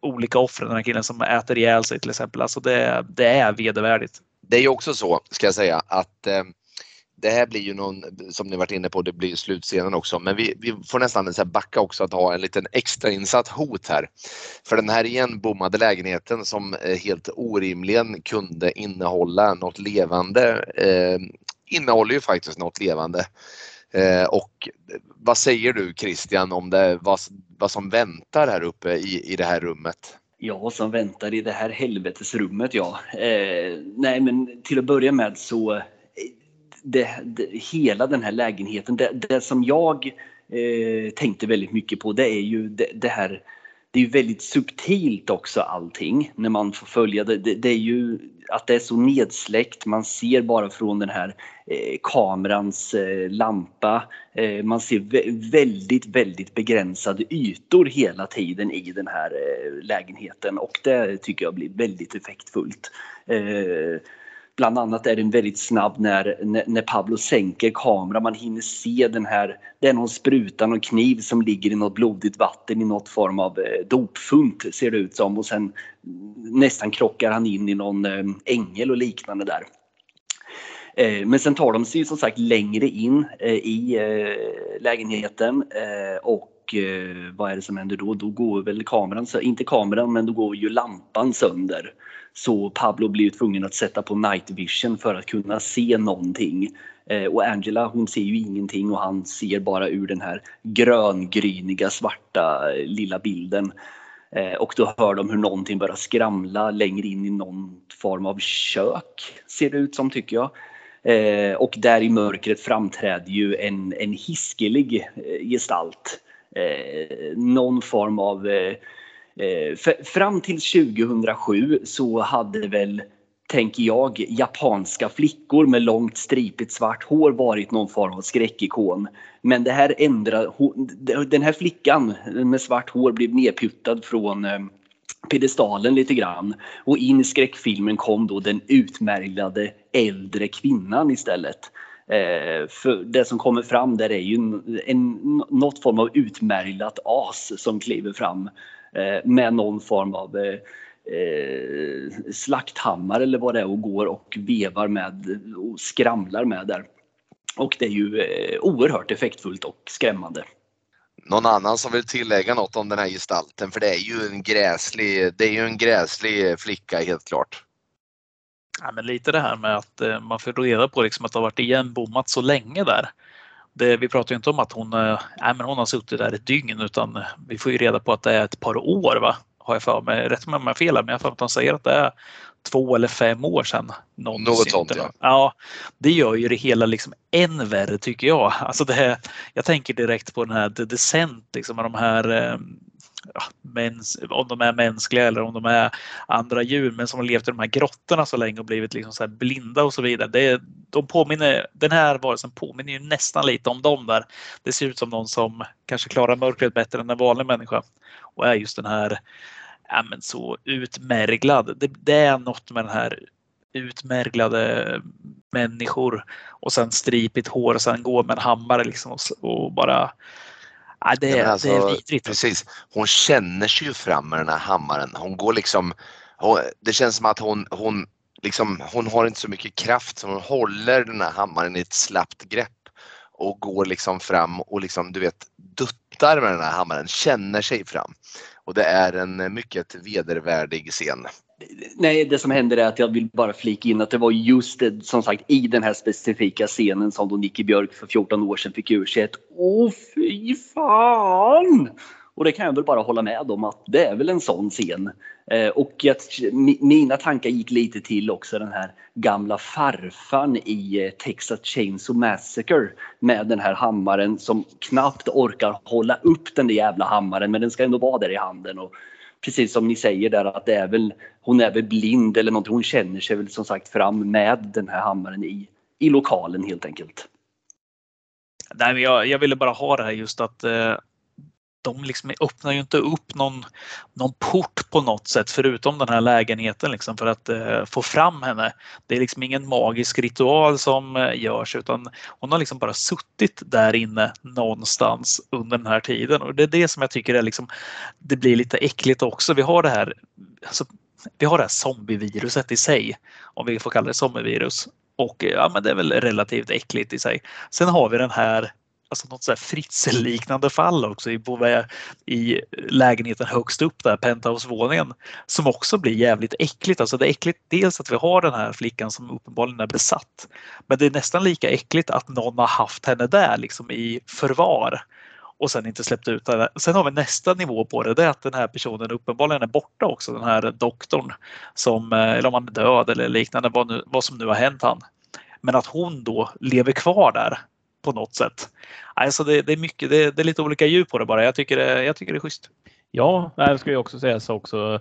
olika offren, den här killen som äter ihjäl sig till exempel. Alltså det, det är vedervärdigt det är ju också så, ska jag säga, att eh, det här blir ju någon, som ni varit inne på, det blir slutscenen också, men vi, vi får nästan så backa också att ha en liten extrainsatt hot här. För den här igenbommade lägenheten som eh, helt orimligen kunde innehålla något levande eh, innehåller ju faktiskt något levande. Eh, och vad säger du Christian om det, vad, vad som väntar här uppe i, i det här rummet? Ja, som väntar i det här helvetesrummet ja. Eh, nej men till att börja med så eh, det, det, hela den här lägenheten, det, det som jag eh, tänkte väldigt mycket på det är ju det, det här det är väldigt subtilt också allting när man får följa det. Det, det är ju att det är så nedsläckt. Man ser bara från den här eh, kamerans eh, lampa. Eh, man ser väldigt, väldigt begränsade ytor hela tiden i den här eh, lägenheten och det tycker jag blir väldigt effektfullt. Eh, Bland annat är den väldigt snabb när, när Pablo sänker kameran. Man hinner se den här, det är någon spruta, någon kniv som ligger i något blodigt vatten i något form av eh, dopfunt ser det ut som och sen nästan krockar han in i någon eh, ängel och liknande där. Eh, men sen tar de sig som sagt längre in i lägenheten och Eh, vad är det som händer då? Då går väl kameran, inte kameran, men då går ju lampan sönder. Så Pablo blir tvungen att sätta på night vision för att kunna se någonting. Eh, och Angela hon ser ju ingenting och han ser bara ur den här gröngryniga svarta eh, lilla bilden. Eh, och då hör de hur någonting börjar skramla längre in i någon form av kök, ser det ut som tycker jag. Eh, och där i mörkret framträder ju en, en hiskelig gestalt. Eh, någon form av Eh, eh fram till 2007 så hade väl, tänker jag, japanska flickor med långt stripigt svart hår varit någon form av skräckikon. Men det här ändrar, den här flickan med svart hår blev nedputtad från eh, pedestalen lite grann och in i skräckfilmen kom då den utmärglade äldre kvinnan istället. Eh, för det som kommer fram där är ju en, en, något form av utmärglat as som kliver fram Eh, med någon form av eh, eh slakthammare eller vad det är och går och vevar med och skramlar med där. Och det är ju eh, oerhört effektfullt och skrämmande. Någon annan som vill tillägga något om den här gestalten? För det är ju en gräslig, det är ju en gräslig flicka helt klart. Ja, men lite det här med att man får reda på liksom att det har varit igenbommat så länge där det, vi pratar ju inte om att hon, äh, men hon har suttit där ett dygn utan vi får ju reda på att det är ett par år va? Har jag för mig. Rätt mig om jag fel men jag har för mig att de säger att det är två eller fem år sedan. Något sånt ja. ja. Det gör ju det hela liksom än värre tycker jag. Alltså det här, jag tänker direkt på den här The Descent, liksom med de här eh, om de är mänskliga eller om de är andra djur men som har levt i de här grottorna så länge och blivit liksom så blinda och så vidare. Det, de påminner, den här varelsen påminner ju nästan lite om dem där. Det ser ut som någon som kanske klarar mörkret bättre än en vanlig människa och är just den här ja, men så utmärglad. Det, det är något med den här utmärglade människor och sen stripigt hår och sen går med en hammare liksom och, och bara Ja, det, är, alltså, det är vidrigt. Precis. Hon känner sig ju fram med den här hammaren. Hon går liksom, hon, det känns som att hon, hon liksom, hon har inte så mycket kraft så hon håller den här hammaren i ett slappt grepp och går liksom fram och liksom du vet duttar med den här hammaren, känner sig fram. Och det är en mycket vedervärdig scen. Nej, det som händer är att jag vill bara flika in att det var just det, som sagt i den här specifika scenen som då Nicky Björk för 14 år sedan fick ur sig ett Åh fy fan! Och det kan jag väl bara hålla med om att det är väl en sån scen. Eh, och att mina tankar gick lite till också den här gamla farfan i eh, Texas Chainsaw Massacre med den här hammaren som knappt orkar hålla upp den där jävla hammaren men den ska ändå vara där i handen. Och precis som ni säger där att det är väl, hon är väl blind eller någonting. Hon känner sig väl som sagt fram med den här hammaren i, i lokalen helt enkelt. Nej, men jag, jag ville bara ha det här just att eh, de liksom öppnar ju inte upp någon, någon port på något sätt förutom den här lägenheten liksom för att eh, få fram henne. Det är liksom ingen magisk ritual som eh, görs utan hon har liksom bara suttit där inne någonstans under den här tiden och det är det som jag tycker är liksom, det blir lite äckligt också. Vi har det här, alltså, vi har det här zombieviruset i sig, om vi får kalla det zombievirus. Och ja, men det är väl relativt äckligt i sig. Sen har vi den här alltså något så Fritzl-liknande fall också i, i lägenheten högst upp där, penthouse-våningen, som också blir jävligt äckligt. Alltså det är äckligt dels att vi har den här flickan som uppenbarligen är besatt, men det är nästan lika äckligt att någon har haft henne där liksom i förvar och sen inte släppt ut henne. Sen har vi nästa nivå på det, det är att den här personen uppenbarligen är borta också, den här doktorn, som, eh, eller om han är död eller liknande, vad, nu, vad som nu har hänt han. Men att hon då lever kvar där på något sätt. Alltså det, det är mycket, det, det, är lite olika djup på det bara. Jag tycker det, jag tycker det är schysst. Ja, det ska ju också sägas, också.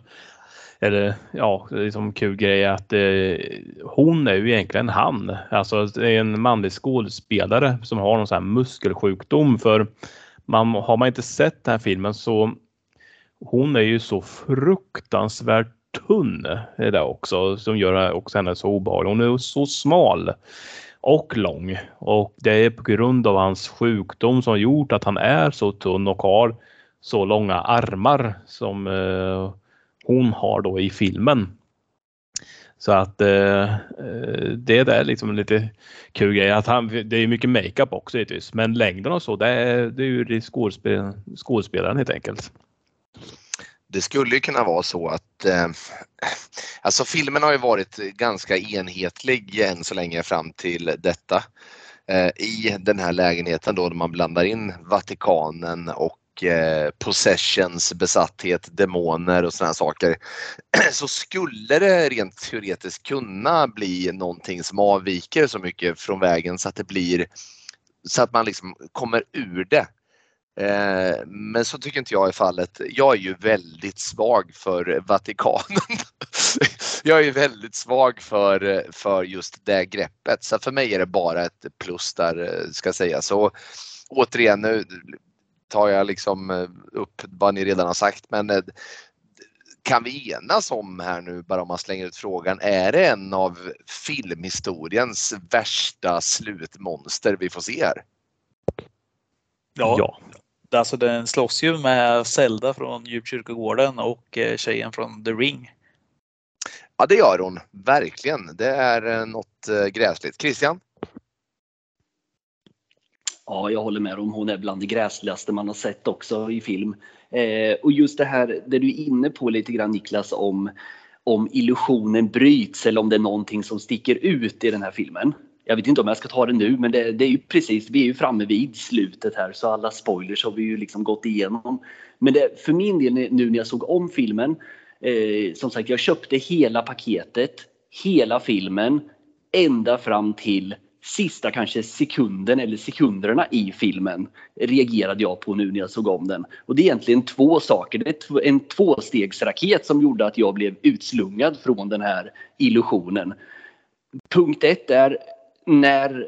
Eller ja, liksom kul grej att eh, hon är ju egentligen han. Alltså det är en manlig skådespelare som har någon sån här muskelsjukdom för man, har man inte sett den här filmen så hon är ju så fruktansvärt tunn eh, är det också som gör också henne så obehaglig. Hon är så smal och lång och det är på grund av hans sjukdom som gjort att han är så tunn och har så långa armar som eh, hon har då i filmen. Så att eh, eh det det är liksom en lite kul grej. Att han, det är mycket makeup också givetvis, men längden och så det är, det är ju skådespel, skådespelaren helt enkelt. Det skulle kunna vara så att eh, alltså filmen har ju varit ganska enhetlig än så länge fram till detta. Eh, I den här lägenheten då, där man blandar in Vatikanen och eh, possessions, besatthet, demoner och sådana saker. Så skulle det rent teoretiskt kunna bli någonting som avviker så mycket från vägen så att det blir så att man liksom kommer ur det Eh, men så tycker inte jag är fallet. Jag är ju väldigt svag för Vatikanen. jag är väldigt svag för, för just det greppet. Så för mig är det bara ett plus där eh, ska sägas. Så återigen, nu tar jag liksom eh, upp vad ni redan har sagt men kan vi enas om här nu, bara om man slänger ut frågan, är det en av filmhistoriens värsta slutmonster vi får se här? Ja, ja. Alltså den slåss ju med Zelda från Djupkyrkogården och eh, tjejen från The Ring. Ja det gör hon, verkligen. Det är eh, något eh, gräsligt. Christian? Ja, jag håller med om hon är bland det gräsligaste man har sett också i film. Eh, och just det här det du är inne på lite grann Niklas om, om illusionen bryts eller om det är någonting som sticker ut i den här filmen jag vet inte om jag ska ta det nu, men det, det, är ju precis, vi är ju framme vid slutet här så alla spoilers har vi ju liksom gått igenom. Men det, för min del nu när jag såg om filmen, eh, som sagt jag köpte hela paketet, hela filmen, ända fram till sista kanske sekunden eller sekunderna i filmen reagerade jag på nu när jag såg om den. Och det är egentligen två saker. Det är en tvåstegsraket som gjorde att jag blev utslungad från den här illusionen. Punkt ett är när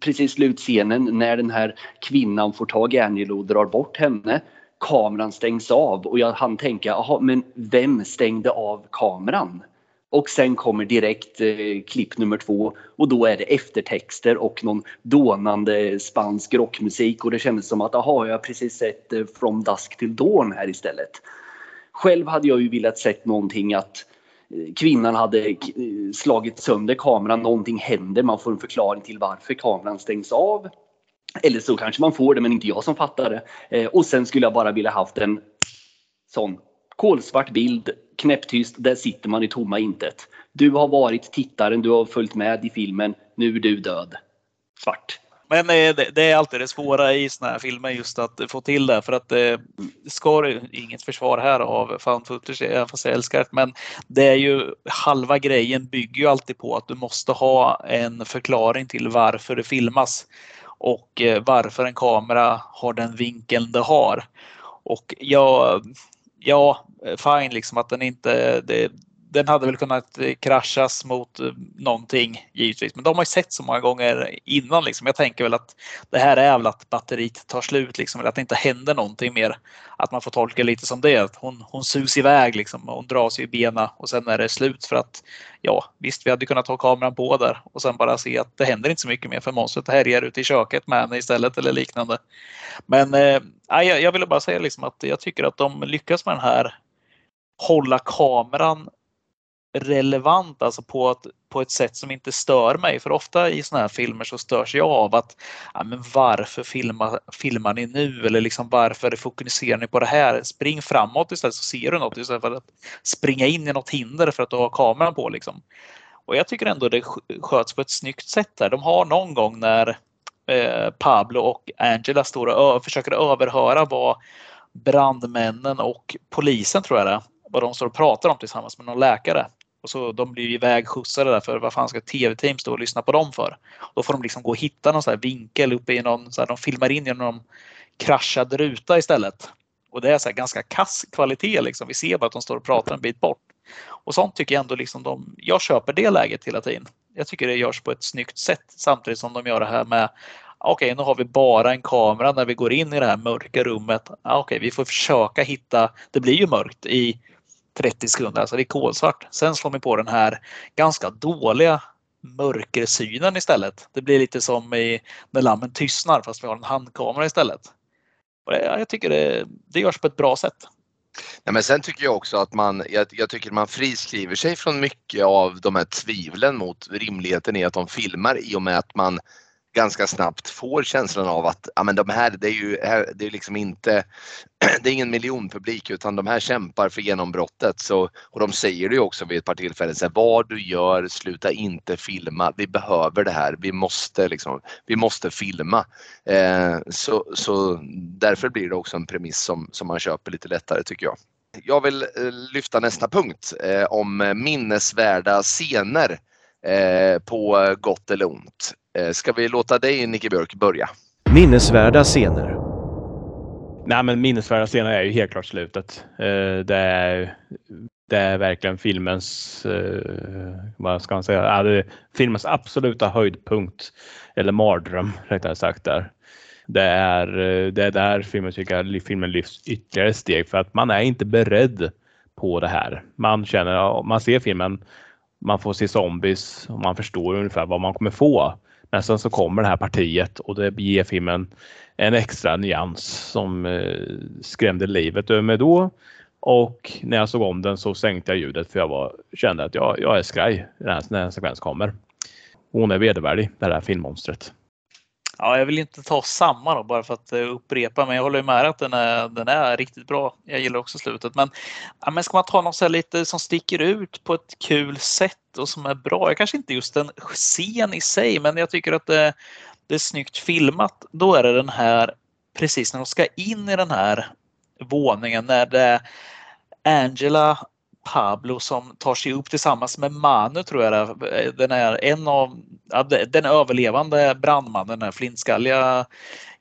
precis slutscenen när den här kvinnan får tag i Angelo och drar bort henne. Kameran stängs av och jag hann tänka, jaha men vem stängde av kameran? Och sen kommer direkt eh, klipp nummer två och då är det eftertexter och någon dånande spansk rockmusik och det kändes som att jaha, jag har precis sett eh, From Dusk till Dawn här istället. Själv hade jag ju velat sett någonting att kvinnan hade slagit sönder kameran, någonting händer, man får en förklaring till varför kameran stängs av. Eller så kanske man får det, men inte jag som fattar det. Eh, och sen skulle jag bara vilja haft en sån kolsvart bild, knäpptyst, där sitter man i tomma intet. Du har varit tittaren, du har följt med i filmen, nu är du död. Svart. Men eh, det, det är alltid det svåra i såna här filmer just att få till det. För att eh, ska det, inget försvar här av found footage, även fast jag älskar det. Men det är ju halva grejen bygger ju alltid på att du måste ha en förklaring till varför det filmas. Och eh, varför en kamera har den vinkeln det har. Och jag, ja, fine liksom att den inte, det, den hade väl kunnat eh, kraschas mot eh, någonting givetvis. Men de har ju sett så många gånger innan. Liksom. Jag tänker väl att det här är väl att batteriet tar slut, liksom, eller att det inte händer någonting mer. Att man får tolka lite som det. Att hon, hon sus iväg, liksom, och hon drar sig i benen och sen är det slut. För att ja, visst, vi hade kunnat ha kameran på där och sen bara se att det händer inte så mycket mer för monstret härjar ute i köket med henne istället eller liknande. Men eh, jag, jag ville bara säga liksom att jag tycker att de lyckas med den här hålla kameran relevant, alltså på ett, på ett sätt som inte stör mig. För ofta i såna här filmer så störs jag av att ja, men varför filmar, filmar ni nu? Eller liksom varför fokuserar ni på det här? Spring framåt istället så ser du något istället för att springa in i något hinder för att du har kameran på. Liksom. Och jag tycker ändå det sköts på ett snyggt sätt där. De har någon gång när eh, Pablo och Angela står och ö- försöker överhöra vad brandmännen och polisen tror jag det är, vad de står och pratar om tillsammans med någon läkare. Och så de blir ivägskjutsade där för vad fan ska tv-team stå och lyssna på dem för? Då får de liksom gå och hitta någon så här vinkel uppe i någon, så här, de filmar in genom någon kraschad ruta istället. Och det är så här ganska kass kvalitet liksom. Vi ser bara att de står och pratar en bit bort. Och sånt tycker jag ändå liksom de, jag köper det läget hela tiden. Jag tycker det görs på ett snyggt sätt samtidigt som de gör det här med Okej, nu har vi bara en kamera när vi går in i det här mörka rummet. Okej, vi får försöka hitta, det blir ju mörkt i 30 sekunder, alltså det är kolsvart. Sen slår vi på den här ganska dåliga mörkersynen istället. Det blir lite som i När lammen tystnar fast vi har en handkamera istället. Och det, jag tycker det, det görs på ett bra sätt. Nej, men sen tycker jag också att man, jag, jag tycker man friskriver sig från mycket av de här tvivlen mot rimligheten i att de filmar i och med att man ganska snabbt får känslan av att ja, men de här, det är ju det är liksom inte, det är ingen miljonpublik utan de här kämpar för genombrottet. Så, och de säger det ju också vid ett par tillfällen, så här, vad du gör, sluta inte filma. Vi behöver det här, vi måste, liksom, vi måste filma. Eh, så, så därför blir det också en premiss som, som man köper lite lättare tycker jag. Jag vill eh, lyfta nästa punkt eh, om minnesvärda scener eh, på gott eller ont. Eh, Ska vi låta dig Nicke Björk börja? Minnesvärda scener. Nej, men minnesvärda scener är ju helt klart slutet. Eh, Det är, det är verkligen filmens, eh, vad ska man säga, filmens absoluta höjdpunkt. Eller mardröm rättare sagt där. Det är, det är där filmen tycker jag filmen lyfts ytterligare steg för att man är inte beredd på det här. Man känner, man ser filmen, man får se zombies och man förstår ungefär vad man kommer få. Men sen så kommer det här partiet och det ger filmen en extra nyans som eh, skrämde livet ur mig då. Och när jag såg om den så sänkte jag ljudet för jag var, kände att jag, jag är skraj när den här, när en sekvens kommer. Hon är vedervärdig, det här filmmonstret. Ja, jag vill inte ta samma då bara för att eh, upprepa, men jag håller med att den är, den är riktigt bra. Jag gillar också slutet. Men, ja, men ska man ta något så här lite som sticker ut på ett kul sätt och som är bra? Jag kanske inte just en scen i sig, men jag tycker att det, det är snyggt filmat. Då är det den här, precis när de ska in i den här våningen, när det Angela Pablo som tar sig upp tillsammans med Manu tror jag det är. Den är en av den överlevande brandmannen, den här flintskalliga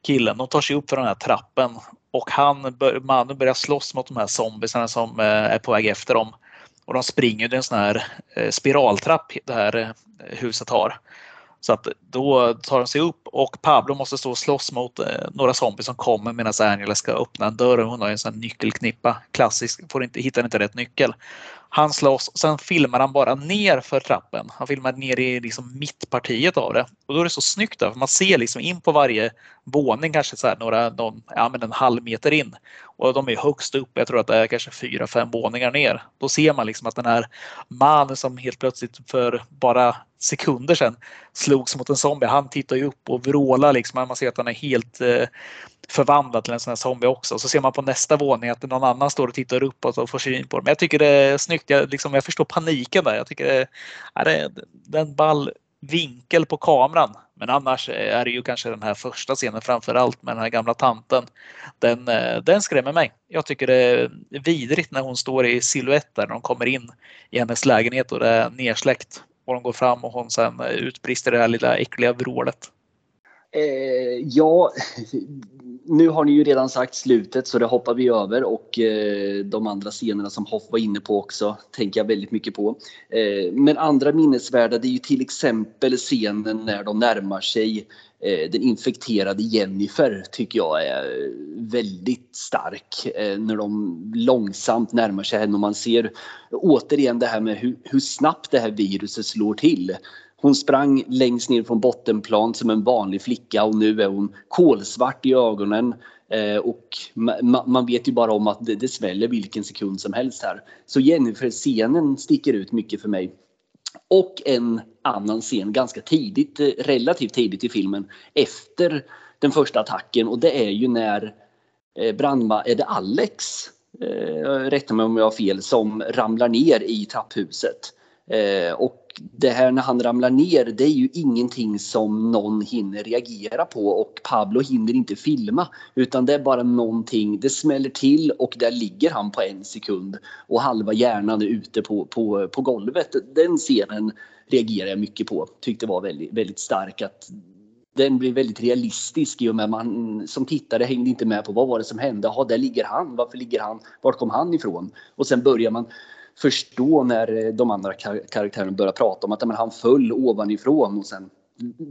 killen. De tar sig upp för den här trappen och han, Manu börjar slåss mot de här zombiesarna som eh, är på väg efter dem. Och de springer, det är en sån här eh, spiraltrapp det här eh, huset har. Så att då tar de sig upp och Pablo måste stå och slåss mot eh, några zombies som kommer medan Angela ska öppna en dörr. Hon har en sån nyckelknippa. Klassisk, får inte, hittar inte rätt nyckel. Han slåss, sen filmar han bara ner för trappen. Han filmar ner i liksom mittpartiet av det. Och då är det så snyggt där, för man ser liksom in på varje våning kanske så här några, någon, ja, men en halv meter in. Och de är högst upp, jag tror att det är kanske fyra, fem våningar ner. Då ser man liksom att den här mannen som helt plötsligt för bara sekunder sedan slogs mot en zombie, han tittar ju upp och vrålar liksom. Man ser att han är helt eh, förvandlad till en sån här zombie också. Så ser man på nästa våning att någon annan står och tittar uppåt och får syn på dem. Jag tycker det är snyggt. Jag, liksom, jag förstår paniken där. Jag tycker det är, det är en ball vinkel på kameran. Men annars är det ju kanske den här första scenen framför allt med den här gamla tanten. Den, eh, den skrämmer mig. Jag tycker det är vidrigt när hon står i siluett där när de kommer in i hennes lägenhet och det är nersläckt. Och de går fram och hon sen eh, utbrister det här lilla äckliga vrålet. Eh, ja, nu har ni ju redan sagt slutet så det hoppar vi över och eh, de andra scenerna som Hoff var inne på också tänker jag väldigt mycket på. Eh, men andra minnesvärda det är ju till exempel scenen när de närmar sig eh, Eh, den infekterade Jennifer tycker jag är väldigt stark. Eh, när de långsamt närmar sig henne och man ser återigen det här med hur, hur snabbt det här viruset slår till. Hon sprang längst ner från bottenplan som en vanlig flicka och nu är hon kolsvart i ögonen. Eh, och man vet ju bara om att det, det sväller vilken sekund som helst här. Så Jennifer-scenen sticker ut mycket för mig. Och en annan scen ganska tidigt, eh, relativt tidigt i filmen, efter den första attacken och det är ju när eh, brandma, är det Alex, eh, rätta mig om jag har fel, som ramlar ner i trapphuset. Eh, och det här när han ramlar ner, det är ju ingenting som någon hinner reagera på och Pablo hinner inte filma utan det är bara någonting, det smäller till och där ligger han på en sekund och halva hjärnan är ute på, på, på golvet. Den scenen reagerar jag mycket på, tyckte var väldigt, väldigt stark. Att den blir väldigt realistisk i och med man som tittare hängde inte med på vad var det som hände. Jaha, där ligger han. Varför ligger han? Vart kom han ifrån? Och sen börjar man förstå när eh, de andra kar karaktärerna börjar prata om att men, han föll ovanifrån och sen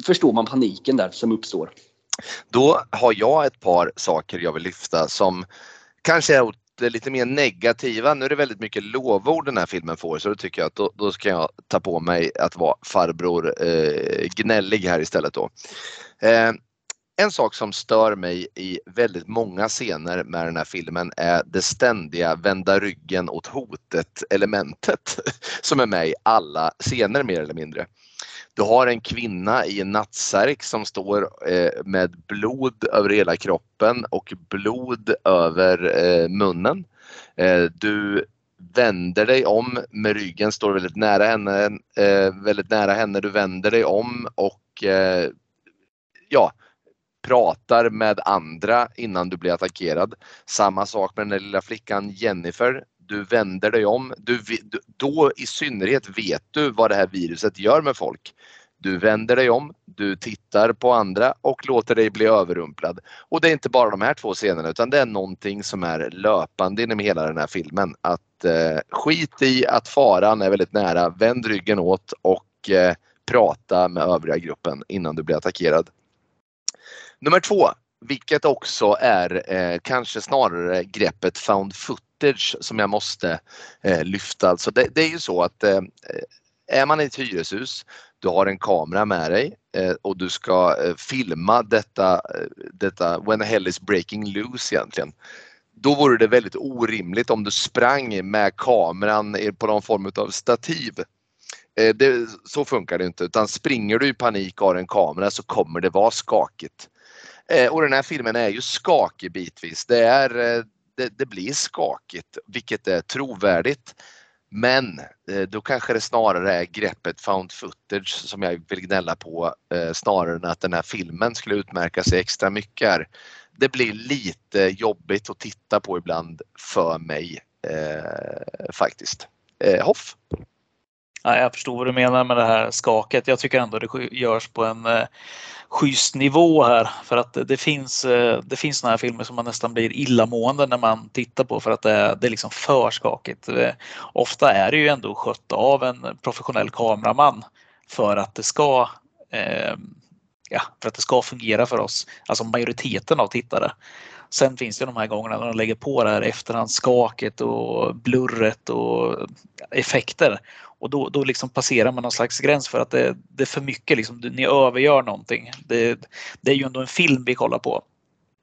förstår man paniken där som uppstår. Då har jag ett par saker jag vill lyfta som kanske är lite mer negativa. Nu är det väldigt mycket lovord den här filmen får så då tycker jag att då, då ska jag ta på mig att vara farbror eh, gnällig här istället då. Eh, en sak som stör mig i väldigt många scener med den här filmen är det ständiga vända ryggen åt hotet elementet som är med i alla scener mer eller mindre. Du har en kvinna i en nattsärk som står eh, med blod över hela kroppen och blod över eh, munnen. Eh, du vänder dig om med ryggen, står väldigt nära henne, väldigt nära henne. Du vänder dig om och ja, pratar med andra innan du blir attackerad. Samma sak med den där lilla flickan Jennifer. Du vänder dig om. Du, då i synnerhet vet du vad det här viruset gör med folk. Du vänder dig om, du tittar på andra och låter dig bli överrumplad. Och det är inte bara de här två scenerna utan det är någonting som är löpande inom hela den här filmen. Att eh, skit i att faran är väldigt nära, vänd ryggen åt och eh, prata med övriga gruppen innan du blir attackerad. Nummer två, vilket också är eh, kanske snarare greppet found footage som jag måste eh, lyfta. Alltså det, det, är ju så att eh, eh är man i ett hyreshus, du har en kamera med dig eh, och du ska eh, filma detta, eh, detta when the hell is breaking loose egentligen. Då vore det väldigt orimligt om du sprang med kameran på någon form av stativ. Eh, det, så funkar det inte utan springer du i panik och har en kamera så kommer det vara skakigt. Eh, och den här filmen är ju skakig bitvis. Det, är, eh, det, det blir skakigt, vilket är trovärdigt. Men eh, då kanske det snarare är greppet found footage som jag vill gnälla på eh, snarare än att den här filmen skulle utmärka sig extra mycket. Här. Det blir lite jobbigt att titta på ibland för mig eh, faktiskt. Eh, Hoff? Ja, jag förstår vad du menar med det här skaket. Jag tycker ändå det görs på en eh, schysst nivå här för att det finns, eh, det finns såna här filmer som man nästan blir illamående när man tittar på för att det är, det är liksom för skakigt. Eh, ofta är det ju ändå skött av en professionell kameraman för att det ska eh, ja, för att det ska fungera för oss, alltså majoriteten av tittare. Sen finns det de här gångerna när de lägger på det här efterhandsskaket och blurret och effekter. Och då, då liksom passerar man någon slags gräns för att det, det är för mycket. Liksom, ni övergör någonting. Det, det är ju ändå en film vi kollar på.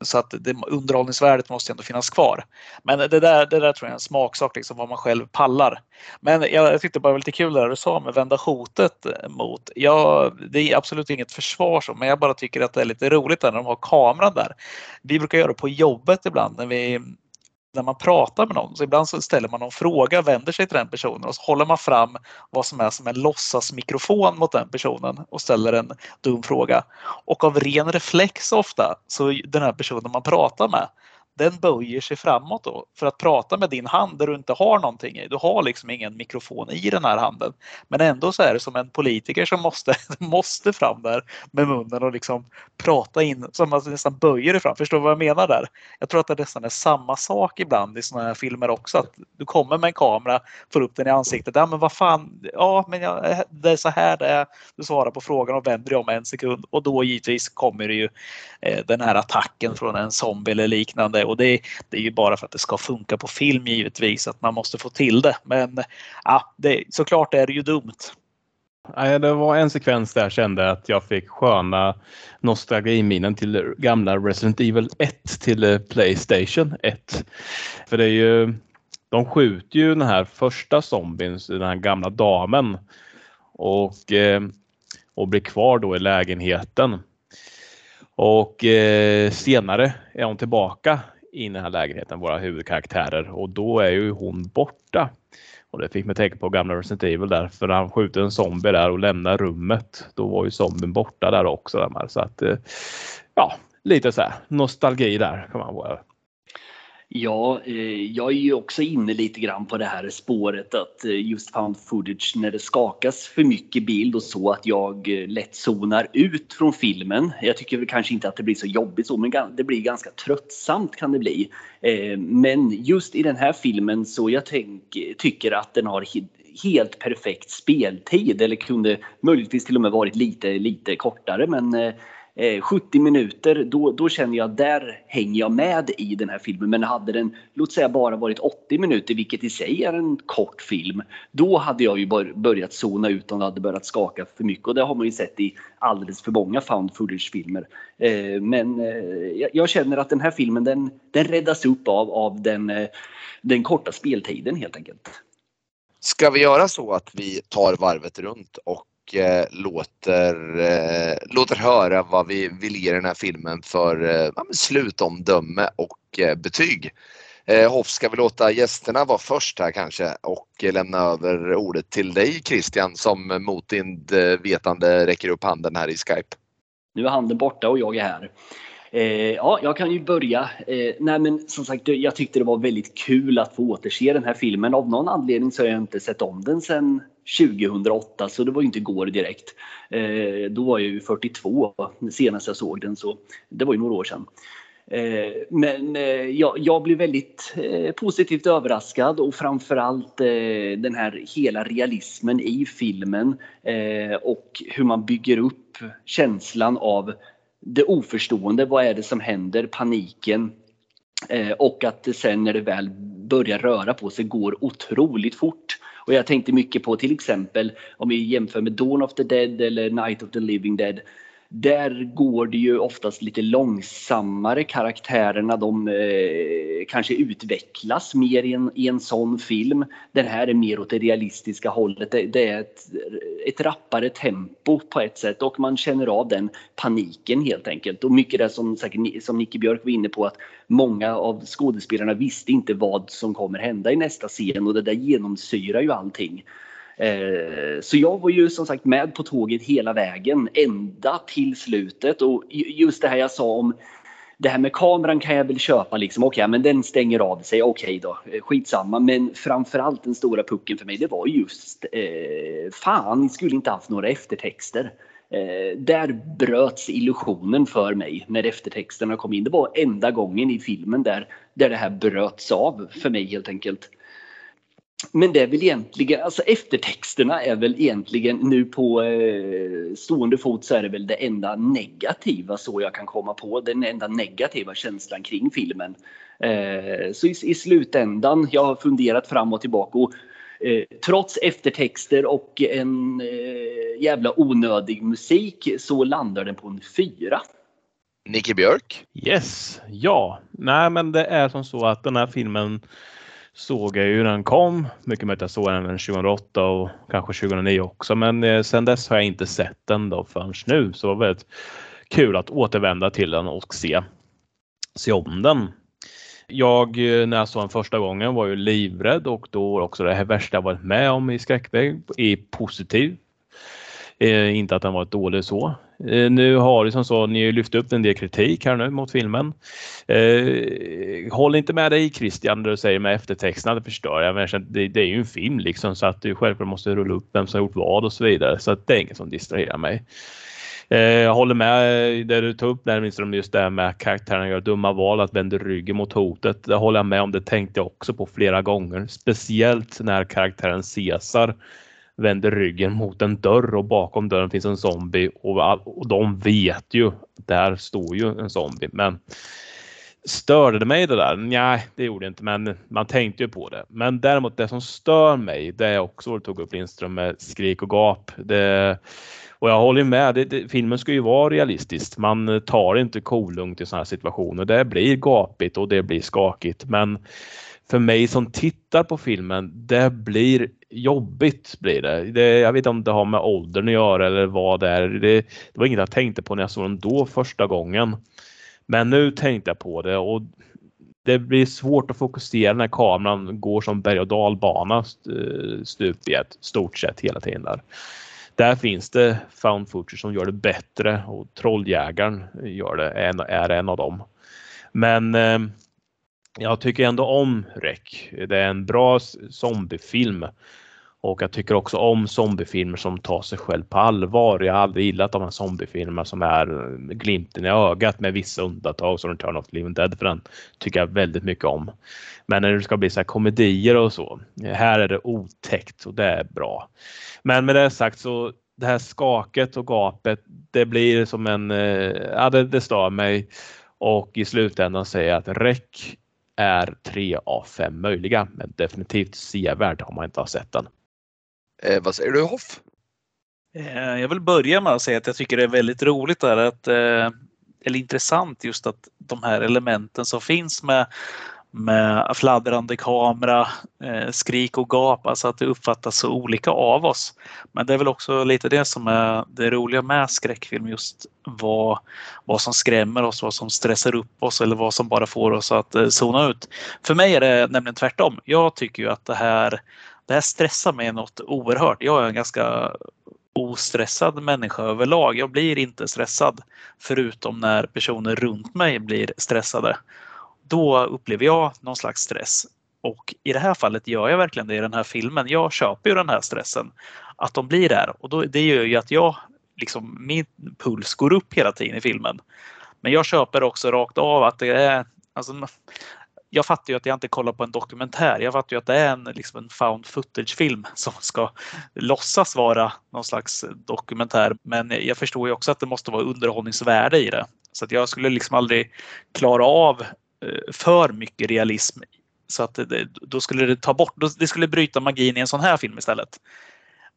Så att det, underhållningsvärdet måste ändå finnas kvar. Men det där, det där tror jag är en smaksak, liksom, vad man själv pallar. Men jag, jag tyckte bara det var lite kul det där du sa med vända hotet mot. Ja, det är absolut inget försvar så, men jag bara tycker att det är lite roligt när de har kameran där. Vi brukar göra det på jobbet ibland när vi när man pratar med någon. Så ibland så ställer man någon fråga, vänder sig till den personen och så håller man fram vad som är som en låtsasmikrofon mot den personen och ställer en dum fråga. Och av ren reflex ofta så den här personen man pratar med den böjer sig framåt då för att prata med din hand där du inte har någonting i. Du har liksom ingen mikrofon i den här handen. Men ändå så är det som en politiker som måste, måste fram där med munnen och liksom prata in, som man nästan böjer dig fram. Förstår du vad jag menar där? Jag tror att det nästan är samma sak ibland i sådana här filmer också. Att du kommer med en kamera, får upp den i ansiktet. Ja men vad fan, ja men jag, det är så här det är. Du svarar på frågan och vänder dig om en sekund och då givetvis kommer det ju eh, den här attacken från en zombie eller liknande och det, det, är ju bara för att det ska funka på film givetvis att man måste få till det. Men ja, det, såklart är det ju dumt. Nej, det var en sekvens där jag kände att jag fick sköna nostalgiminnen till gamla Resident Evil 1 till eh, Playstation 1. För det är ju, de skjuter ju den här första zombien, den här gamla damen och, eh, och blir kvar då i lägenheten. Och eh, senare är hon tillbaka i den här lägenheten, våra huvudkaraktärer och då är ju hon borta. Och det fick mig tänka på gamla Resident Evil där, för när han skjuter en zombie där och lämnar rummet, då var ju zombien borta där också. Så att, eh, ja, lite så här nostalgi där kan man. Ja, eh, jag är ju också inne lite grann på det här spåret att eh, just found footage när det skakas för mycket bild och så att jag eh, lätt zonar ut från filmen. Jag tycker väl kanske inte att det blir så jobbigt så, men det blir ganska tröttsamt kan det bli. Eh, men just i den här filmen så jag tänk, tycker att den har helt perfekt speltid eller kunde möjligtvis till och med varit lite, lite kortare men eh, Eh, 70 minuter, då, då känner jag där hänger jag med i den här filmen. Men hade den, låt säga bara varit 80 minuter, vilket i sig är en kort film, då hade jag ju börjat zona ut och hade börjat skaka för mycket. Och det har man ju sett i alldeles för många found footage-filmer. Eh, men eh, jag känner att den här filmen, den, den räddas upp av, av den, eh, den korta speltiden helt enkelt. Ska vi göra så att vi tar varvet runt och eh, låter, eh, låter höra vad vi vill ge den här filmen för eh, slutomdöme och eh, betyg. Eh, Hoff, ska vi låta gästerna vara först här kanske och lämna över ordet till dig Christian som mot din eh, vetande räcker upp handen här i Skype. Nu är handen borta och jag är här. Eh, ja, jag kan ju börja. Eh, nej, men som sagt, jag tyckte det var väldigt kul att få återse den här filmen. Av någon anledning så har jag inte sett om den sedan 2008, så det var ju inte igår direkt. Eh, då var jag ju 42 senast jag såg den, så det var ju några år sedan. Eh, men eh, jag, jag blev väldigt eh, positivt överraskad och framförallt eh, den här hela realismen i filmen eh, och hur man bygger upp känslan av det oförstående. Vad är det som händer? Paniken. Eh, och att det sen när det väl börjar röra på sig går otroligt fort. Och jag tänkte mycket på till exempel om vi jämför med Dawn of the Dead eller Night of the Living Dead där går det ju oftast lite långsammare. Karaktärerna de eh, kanske utvecklas mer i en, i en sån film. Den här är mer åt det realistiska hållet. Det, det är ett, ett rappare tempo på ett sätt och man känner av den paniken helt enkelt. Och mycket det som, säkert, som Nicky Björk var inne på att många av skådespelarna visste inte vad som kommer hända i nästa scen och det där genomsyrar ju allting. Eh, så jag var ju som sagt med på tåget hela vägen ända till slutet och just det här jag sa om det här med kameran kan jag väl köpa liksom. Okej, okay, men den stänger av sig. Okej okay då, eh, skitsamma. Men framförallt den stora pucken för mig, det var just eh, fan, ni skulle inte haft några eftertexter. Eh, där bröts illusionen för mig när eftertexterna kom in. Det var enda gången i filmen där, där det här bröts av för mig helt enkelt men det är väl egentligen, alltså eftertexterna är väl egentligen nu på eh, stående fot så är det väl det enda negativa så jag kan komma på. Den enda negativa känslan kring filmen. Eh, så i, i, slutändan, jag har funderat fram och tillbaka och eh, trots eftertexter och en eh, jävla onödig musik så landar den på en fyra. Nicky Björk? Yes, ja. Nej men det är som så att den här filmen såg jag ju när den kom. Mycket möjligt jag såg den 2008 och kanske 2009 också. Men eh, sen dess har jag inte sett den då förrän nu. Så det var väldigt kul att återvända till den och se, se om den. Jag, eh, när jag såg den första gången, var ju livrädd och då också det här värsta jag varit med om i skräckväg i positiv. Eh, inte att den varit dålig så. Eh, nu har det som så, ni har lyft upp en del kritik här nu mot filmen. Eh, håll inte med dig Christian när du säger med eftertexterna, det förstör jag. Men det, det är ju en film liksom så att du självklart måste rulla upp vem som har gjort vad och så vidare. Så att det är inget som distraherar mig. Eh, jag håller med det du tog upp där, minst just det här med karaktärerna gör dumma val, att vända ryggen mot hotet. Det håller jag med om, det tänkte jag också på flera gånger. Speciellt när karaktären Caesar vänder ryggen mot en dörr och bakom dörren finns en zombie och, och de vet ju, där står ju en zombie. Men störde det mig det där? Nej, det gjorde det inte, men man tänkte ju på det. Men däremot det som stör mig, det är också vad du tog upp Lindström med skrik och gap. Det, och jag håller med, det, det, filmen ska ju vara realistisk. Man tar inte kolugnt i sådana här situationer. Det blir gapigt och det blir skakigt. Men för mig som tittar på filmen, det blir jobbigt. blir det. det jag vet inte om det har med åldern att göra eller vad det är. Det, det var inget jag tänkte på när jag såg den då första gången. Men nu tänkte jag på det och det blir svårt att fokusera när kameran går som berg och dalbana stup i ett stort sett hela tiden. Där. där finns det found footage som gör det bättre och Trolljägaren gör det, är en av dem. Men eh, jag tycker ändå om REC. Det är en bra zombiefilm. Och jag tycker också om zombiefilmer som tar sig själv på allvar. Jag har aldrig gillat de här zombiefilmerna som är eh, glimten i ögat med vissa undantag som Return of the Living Dead för den tycker jag väldigt mycket om. Men när det ska bli så här komedier och så. Här är det otäckt och det är bra. Men med det sagt så det här skaket och gapet, det blir som en, eh, ja det, det stör mig. Och i slutändan säger jag att REC är tre av fem möjliga, men definitivt sevärd om man inte har sett den. Eh, vad säger du Hoff? Eh, jag vill börja med att säga att jag tycker det är väldigt roligt där att, eh, eller intressant just att de här elementen som finns med med fladdrande kamera, eh, skrik och gap, alltså att det uppfattas så olika av oss. Men det är väl också lite det som är det roliga med skräckfilm, just vad, vad som skrämmer oss, vad som stressar upp oss eller vad som bara får oss att eh, zona ut. För mig är det nämligen tvärtom. Jag tycker ju att det här, det här stressar mig något oerhört. Jag är en ganska ostressad människa överlag. Jag blir inte stressad förutom när personer runt mig blir stressade då upplever jag någon slags stress. Och i det här fallet gör jag verkligen det i den här filmen. Jag köper ju den här stressen. Att de blir där och då, det gör ju att jag, liksom, min puls går upp hela tiden i filmen. Men jag köper också rakt av att det är, alltså, jag fattar ju att jag inte kollar på en dokumentär. Jag fattar ju att det är en, liksom en found footage-film som ska låtsas vara någon slags dokumentär. Men jag förstår ju också att det måste vara underhållningsvärde i det. Så att jag skulle liksom aldrig klara av Eh, för mycket realism. Så att det, då skulle det ta bort, det skulle bryta magin i en sån här film istället.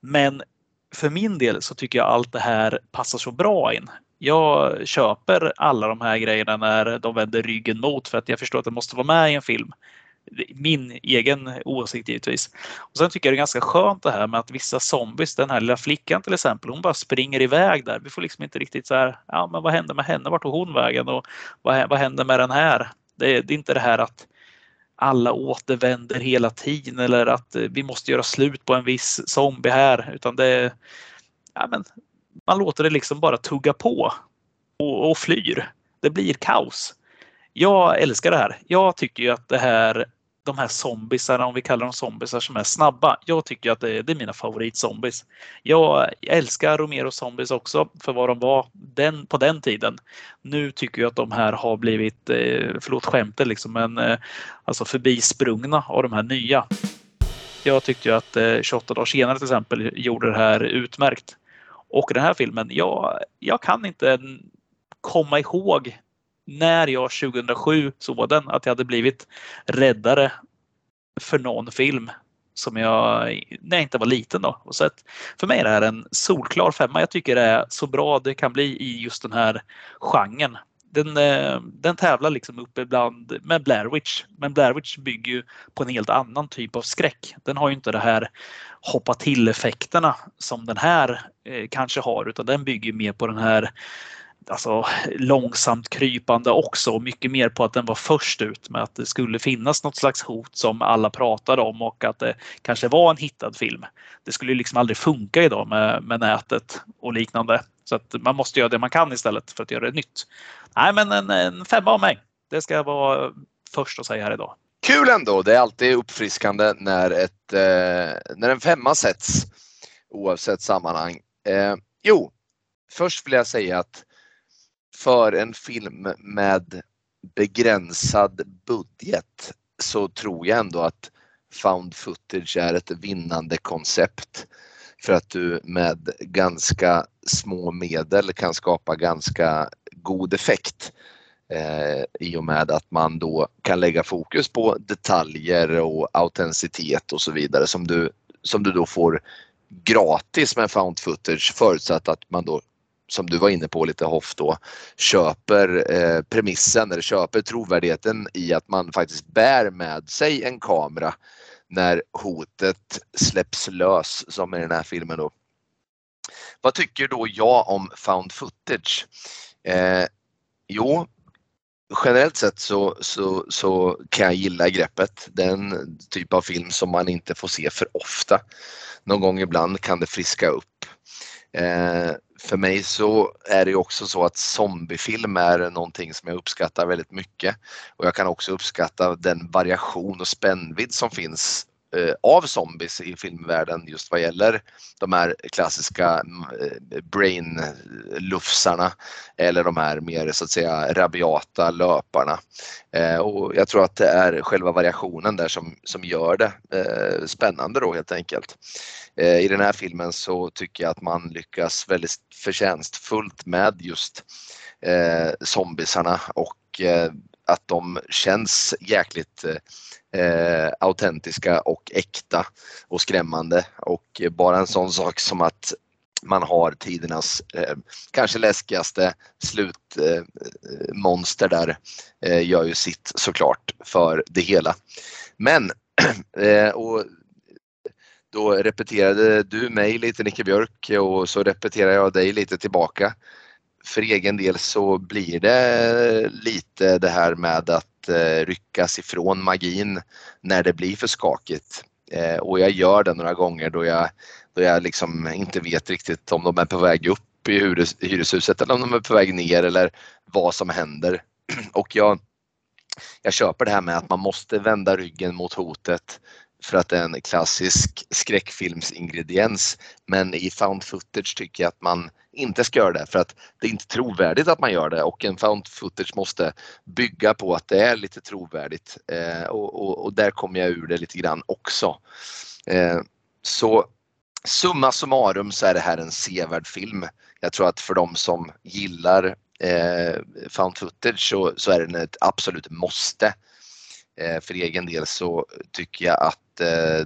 Men för min del så tycker jag allt det här passar så bra in. Jag köper alla de här grejerna när de vänder ryggen mot för att jag förstår att det måste vara med i en film. Min egen åsikt givetvis. Och sen tycker jag det är ganska skönt det här med att vissa zombies, den här lilla flickan till exempel, hon bara springer iväg där. Vi får liksom inte riktigt så här, ja men vad hände med henne? Vart tog hon vägen? Och vad, vad hände med den här? Det är, det är inte det här att alla återvänder hela tiden eller att eh, vi måste göra slut på en viss zombie här utan det är, ja, men, man låter det liksom bara tugga på och, och flyr. Det blir kaos. Jag älskar det här. Jag tycker ju att det här de här zombisarna, om vi kallar dem zombisar som är snabba. Jag tycker att det är, det är mina favoritzombies. Jag älskar Romero zombies också för vad de var den, på den tiden. Nu tycker jag att de här har blivit, eh, förlåt skämtet liksom, men eh, alltså förbisprungna av de här nya. Jag tyckte ju att eh, 28 dagar senare till exempel gjorde det här utmärkt. Och den här filmen, jag, jag kan inte komma ihåg när jag 2007 såg den att jag hade blivit räddare för någon film som jag när jag inte var liten då. Och så att för mig är det här en solklar femma. Jag tycker det är så bra det kan bli i just den här genren. Den, eh, den tävlar liksom uppe bland med Blair Witch. Men Blair Witch bygger ju på en helt annan typ av skräck. Den har ju inte det här hoppa till effekterna som den här eh, kanske har utan den bygger mer på den här alltså, långsamt krypande också. Mycket mer på att den var först ut med att det skulle finnas något slags hot som alla pratade om och att det kanske var en hittad film. Det skulle liksom aldrig funka idag med, med nätet och liknande. Så att man måste göra det man kan istället för att göra det nytt. Nej, men en, en femma av mig. Det ska jag vara först att säga här idag. Kul ändå. Det är alltid uppfriskande när, ett, eh, när en femma sätts oavsett sammanhang. Eh, jo, först vill jag säga att för en film med begränsad budget så tror jag ändå att found footage är ett vinnande koncept. För att du med ganska små medel kan skapa ganska god effekt eh, i och med att man då kan lägga fokus på detaljer och autenticitet och så vidare som du, som du då får gratis med found footage förutsatt att man då som du var inne på lite Hoff då, köper eh, premissen eller köper trovärdigheten i att man faktiskt bär med sig en kamera när hotet släpps lös som i den här filmen då. Vad tycker då jag om found footage? Eh, jo, generellt sett så, så, så kan jag gilla greppet. Den typ av film som man inte får se för ofta. Någon gång ibland kan det friska upp. Eh, för mig så är det också så att zombiefilm är någonting som jag uppskattar väldigt mycket. Och jag kan också uppskatta den variation och spännvidd som finns Eh, av zombies i filmvärlden just vad gäller de här klassiska eh, brain-lufsarna eh, eller de här mer så att säga rabiata löparna. Och jag tror att det är själva variationen där som, som gör det spännande då helt enkelt. I den här filmen så tycker jag att man lyckas väldigt förtjänstfullt med just eh, zombisarna och eh, att de känns jäkligt eh, autentiska och äkta och skrämmande och bara en sån sak som att man har tidernas eh, kanske läskigaste slutmonster eh, där eh, gör ju sitt såklart för det hela. Men eh, och då repeterade du mig lite Nicke Björk och så repeterar jag dig lite tillbaka. För egen del så blir det lite det här med att eh, ryckas ifrån magin när det blir för skakigt. Eh, och jag gör det några gånger då jag, då jag liksom inte vet riktigt om de är på väg upp i hyreshuset eller om de är på väg ner eller vad som händer. Och jag, jag köper det här med att man måste vända ryggen mot hotet för att det är en klassisk skräckfilmsingrediens. Men i found footage tycker jag att man inte ska göra det för att det är inte trovärdigt att man gör det och en found footage måste bygga på att det är lite trovärdigt eh, och, och, och, där kommer jag ur det lite grann också. Eh, så summa summarum så är det här en sevärd film. Jag tror att för de som gillar eh, found footage så, så är den ett absolut måste. Eh, för egen del så tycker jag att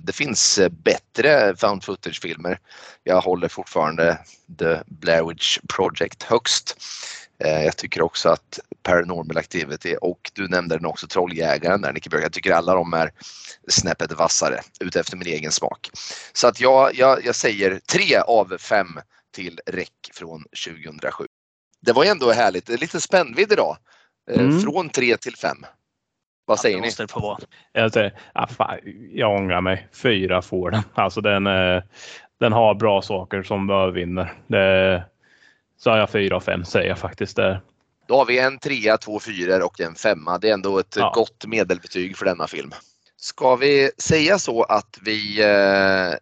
det finns bättre found footage-filmer. Jag håller fortfarande The Blair Witch Project högst. Eh, jag tycker också att Paranormal Activity och du nämnde den också Trolljägaren där Nicke Björk. Jag tycker alla de är snäppet vassare utefter min egen smak. Så att jag, jag, jag säger tre av fem till REC från 2007. Det var ändå härligt, lite spännvidd idag. Mm. Från tre till fem. Vad säger ni? Måste vara. Jag, säger, ah, fan, jag ångrar mig. Fyra får den. Alltså den, eh, den har bra saker som övervinner. Det, så har jag fyra och fem säger jag faktiskt. Där. Då har vi en trea, två fyror och en femma. Det är ändå ett ja. gott medelbetyg för denna film. Ska vi säga så att vi eh,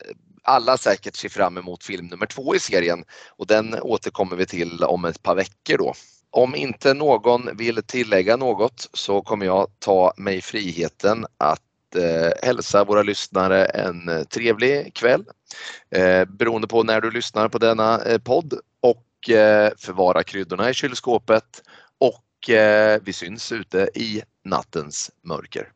alla säkert ser fram emot film nummer två i serien och den återkommer vi till om ett par veckor då. Om inte någon vill tillägga något så kommer jag ta mig friheten att eh, hälsa våra lyssnare en eh, trevlig kväll eh, beroende på när du lyssnar på denna eh, podd och eh, förvara kryddorna i kylskåpet och eh, vi syns ute i nattens mörker.